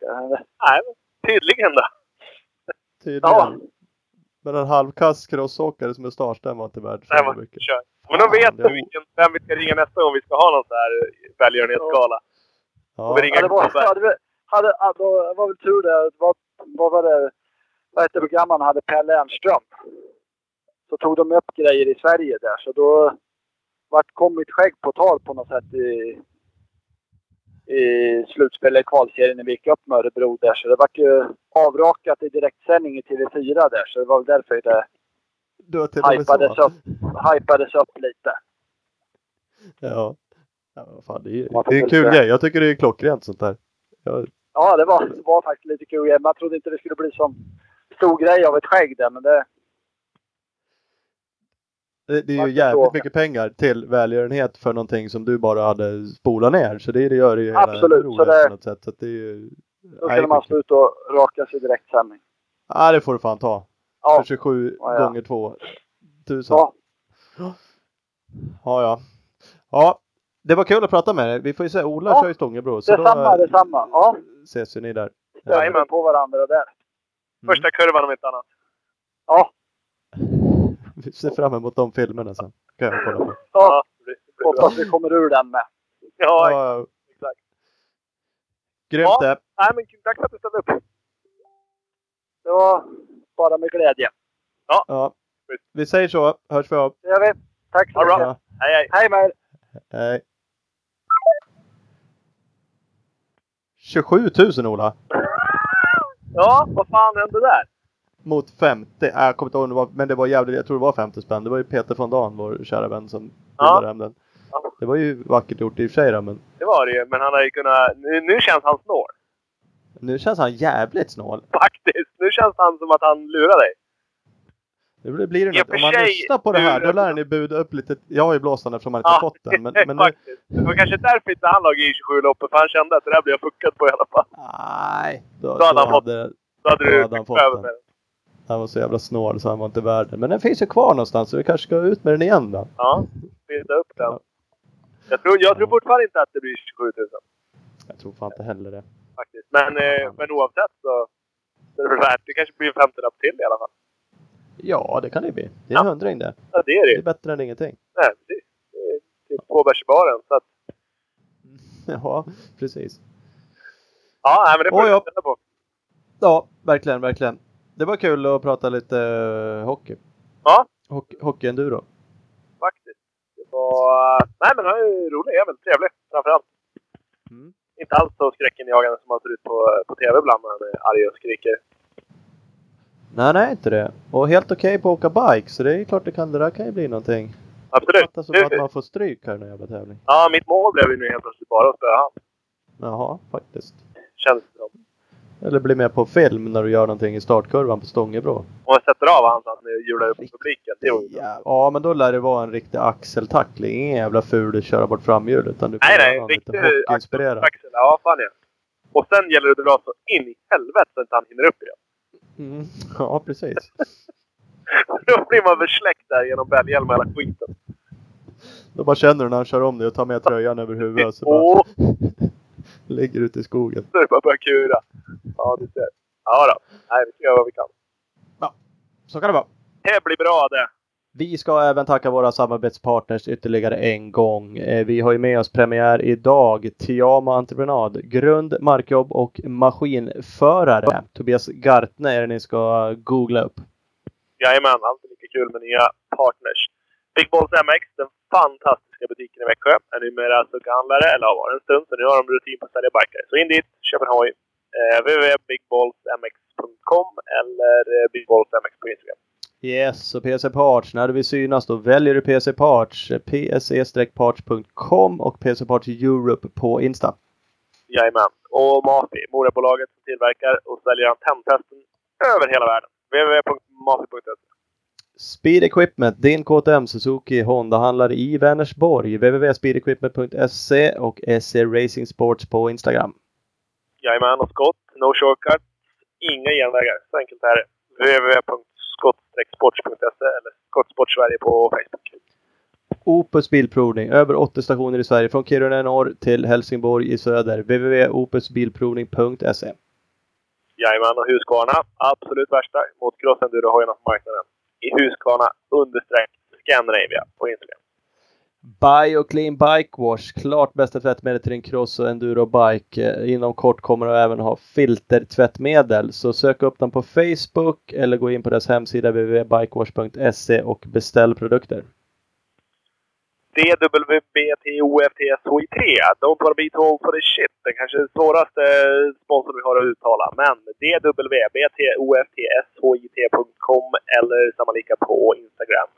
Speaker 3: Nej, men tydligen då.
Speaker 2: Tydligen.
Speaker 4: Ja.
Speaker 2: Men en halvkass crossåkares mustasch den var inte värd så
Speaker 3: Nej, men,
Speaker 2: mycket.
Speaker 3: kör. Men då vet
Speaker 2: det-
Speaker 3: vilken, vem vi ska ringa nästa gång vi ska ha någon sån här välgörenhetsgala.
Speaker 2: Ja.
Speaker 3: vi ringer-
Speaker 4: Ja, det var, hade, vi- hade, ja, då var väl tur det. var, vad var det? Vad hette programmet hade Pelle Ernström. Så tog de upp grejer i Sverige där. Så då vart, kom mitt skägg på tal på något sätt i, i slutspelet i kvalserien när vi gick upp med Örebro där. Så det vart ju avrakat i direktsändning i TV4 där. Så det var väl därför det hypades upp, hypades upp lite.
Speaker 2: Ja. ja fan, det, är, det är en kul grej. Jag tycker det är klockrent sånt där. Ja,
Speaker 4: Ja, det var, det var faktiskt lite kul. Man trodde inte det skulle bli sån stor grej av ett skägg där. Men det,
Speaker 2: det, det är ju jävligt mycket pengar till välgörenhet för någonting som du bara hade spolat ner. Så det, det gör det ju hela
Speaker 4: Absolut, så det-
Speaker 2: på något sätt. Så det är ju...
Speaker 4: då skulle man stå ut och raka sig direktsändning.
Speaker 2: Ja, det får du fan ta.
Speaker 4: Ja,
Speaker 2: För 27
Speaker 4: Ja, ja.
Speaker 2: gånger 2 tusen.
Speaker 4: ja,
Speaker 2: Ja, ja. Ja, det var kul att prata med dig. Vi får ju se, Ola
Speaker 4: Ja,
Speaker 2: kör ju Stångebro. Så
Speaker 4: detsamma,
Speaker 2: då
Speaker 4: detsamma. Ja,
Speaker 2: ses ju ni där.
Speaker 3: Jajamän.
Speaker 4: på varandra där.
Speaker 2: Mm.
Speaker 3: Första kurvan om inte annat.
Speaker 4: Ja, *laughs*
Speaker 2: ser fram emot de filmerna sen. Kan jag kolla på.
Speaker 4: ja. hoppas vi kommer ur den med.
Speaker 3: Ja,
Speaker 2: Ja,
Speaker 3: exakt.
Speaker 2: grymt
Speaker 3: Ja.
Speaker 2: det.
Speaker 3: Nej, men tack för att du ställde upp.
Speaker 4: Det var bara med glädje.
Speaker 2: Ja. Vi säger så. Hörs vi av.
Speaker 4: Det gör vi. Tack så mycket.
Speaker 2: Ja.
Speaker 3: Hej, hej.
Speaker 4: Hej med er.
Speaker 2: Hej. 27 000 Ola.
Speaker 3: Ja, vad fan hände där?
Speaker 2: Mot 50. Äh, jag kommer inte ihåg det var, men det var jävligt, jag tror det var 50 spänn. Det var ju Peter von Dahn, vår kära vän som
Speaker 3: Ja.
Speaker 2: bildade hem den.
Speaker 3: Ja.
Speaker 2: Det var ju vackert gjort i och för sig då, men
Speaker 3: Det var det ju, men han har ju kunnat... Nu, nu känns han snål.
Speaker 2: Nu känns han jävligt snål.
Speaker 3: Faktiskt. Nu känns han som att han lurar dig.
Speaker 2: Nu blir det något. Om man lyssnar på det här, då lär ni buda upp lite. Jag har ju blåst den eftersom han inte fått den. Men, *laughs* men nu...
Speaker 3: Det var kanske därför inte han låg i 27-loppet. För han kände att det där blir jag fuckad på i alla fall.
Speaker 2: Nej. Då,
Speaker 3: Då hade han fått-
Speaker 2: hade,
Speaker 3: Då hade
Speaker 2: Då
Speaker 3: du
Speaker 2: hade han
Speaker 3: fått
Speaker 2: den. Han var så jävla snål så han var inte värd den. Men den finns ju kvar någonstans så vi kanske ska ut med den igen då.
Speaker 3: Ja, finns upp den.
Speaker 2: Ja.
Speaker 3: Jag tror, jag tror fortfarande inte att det blir 27 000
Speaker 2: Jag tror fan inte heller det.
Speaker 3: faktiskt. Men, eh, men oavsett så, så är det värt. Det kanske blir en 50 till i alla fall.
Speaker 2: Ja, det kan det bli. Det är en
Speaker 3: Ja.
Speaker 2: hundring det.
Speaker 3: Ja, det är det
Speaker 2: Det är bättre än ingenting.
Speaker 3: Nej, precis. Det är typ två bärs i baren. Så att, *laughs*
Speaker 2: Ja, precis.
Speaker 3: ja, nej, men det får vi på.
Speaker 2: Ja, verkligen, verkligen. Det var kul att prata lite eh, hockey.
Speaker 3: Ja,
Speaker 2: Hockey, hockeyenduro.
Speaker 3: faktiskt. Det var... Nej, men han är ju rolig. Jävel. Trevlig framförallt.
Speaker 2: Mm.
Speaker 3: Inte alls så skräckinjagande som han ser ut på, på TV ibland när han är arg och skriker.
Speaker 2: Nej, nej, inte det. Och helt okej på att åka bike, så det är klart det, kan, det där kan ju bli någonting.
Speaker 3: Absolut.
Speaker 2: Fattar som att man får stryk här i den jävla tävling.
Speaker 3: Ja, mitt mål blev ju nu helt plötsligt bara att spöa han.
Speaker 2: Jaha, faktiskt.
Speaker 3: Känns det som.
Speaker 2: Eller bli med på film när du gör någonting i startkurvan på Stångebro.
Speaker 3: Jag sätter av han så att ni hjular upp publiken. Det var ju.
Speaker 2: Ja, ja, men då lär det vara en riktig axeltackling. Ingen jävla ful köra bort framhjul utan du
Speaker 3: Nej, nej.
Speaker 2: lite hockeyinspirerad.
Speaker 3: axel. Ja, fan ja. Och sen gäller det att dra så in i helvete så att han hinner upp igen.
Speaker 2: Mm. *laughs* Ja, precis. *laughs*
Speaker 3: Då blir man väl släckt där genom bälghjälm och hela skiten.
Speaker 2: Då bara känner du när han kör om dig och tar med tröjan över huvudet så bara *laughs* Ligger ute i skogen.
Speaker 3: så är det bara att börja kura. Ja, du ser. Ja då. Nej, vi ska göra vad vi kan.
Speaker 2: Så kan det vara.
Speaker 3: Det blir bra det.
Speaker 2: Vi ska även tacka våra samarbetspartners ytterligare en gång. Eh, Vi har ju med oss premiär idag. Tiama Entreprenad, grund, markjobb och maskinförare. Tobias Gartne är det ni ska googla upp.
Speaker 3: Jajamän, alltid lika kul med nya partners. Big Balls MX, den fantastiska butiken i Växjö, är numera sugghandlare, eller har varit en stund, så nu har de rutin på att sälja bikar. Så in dit, köp en hoj. Eh, www.bigballsmx.com eller eh, bigballsmx på Instagram.
Speaker 2: Yes, och PC Parts. När du vill synas då väljer du PC Parts. pse-parts.com och PC Parts Europe på Insta.
Speaker 3: Jajamän. Och Mafi, moderbolaget som tillverkar och säljer antenntesten över hela världen. www.mafi.se
Speaker 2: Speed Equipment, din KTM Suzuki Honda-handlare i Vänersborg. www.speedequipment.se och SE Racing Sports på Instagram.
Speaker 3: Jajamän, och skott. No shortcuts. Inga genvägar. Så enkelt är det. www.skott-sports.se eller Skottsport Sverige på Facebook.
Speaker 2: Opus Bilprovning, över 80 stationer i Sverige från Kiruna i norr till Helsingborg i söder. www.opusbilprovning.se
Speaker 3: Jajamän, och Husqvarna. Absolut värsta mot crossenduro-hojarna på marknaden. I Husqvarna understreck Scandinavia på Instagram.
Speaker 2: Bio Clean Bike Wash, klart bästa tvättmedel till din cross och enduro bike. Eh, inom kort kommer de även ha filtertvättmedel. Så sök upp dem på Facebook eller gå in på deras hemsida www.bikewash.se och beställ produkter.
Speaker 3: DWBTOFTSHI3. Don't wanna be told for the shit. Den kanske svåraste sponsorn vi har att uttala. Men DWBTOFTSHIT.com eller samma lika på Instagram.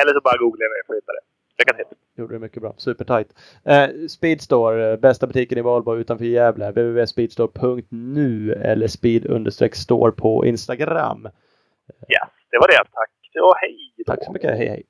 Speaker 3: Eller så bara googla ni för att hitta det. Lycka till!
Speaker 2: Gjorde det mycket bra. Supertight. Eh, Speedstore, eh, bästa butiken i Valborg utanför Gävle. www.speedstore.nu eller speed-store på Instagram.
Speaker 3: Yes, det var det. Tack och hej då!
Speaker 2: Tack så mycket. Hej hej!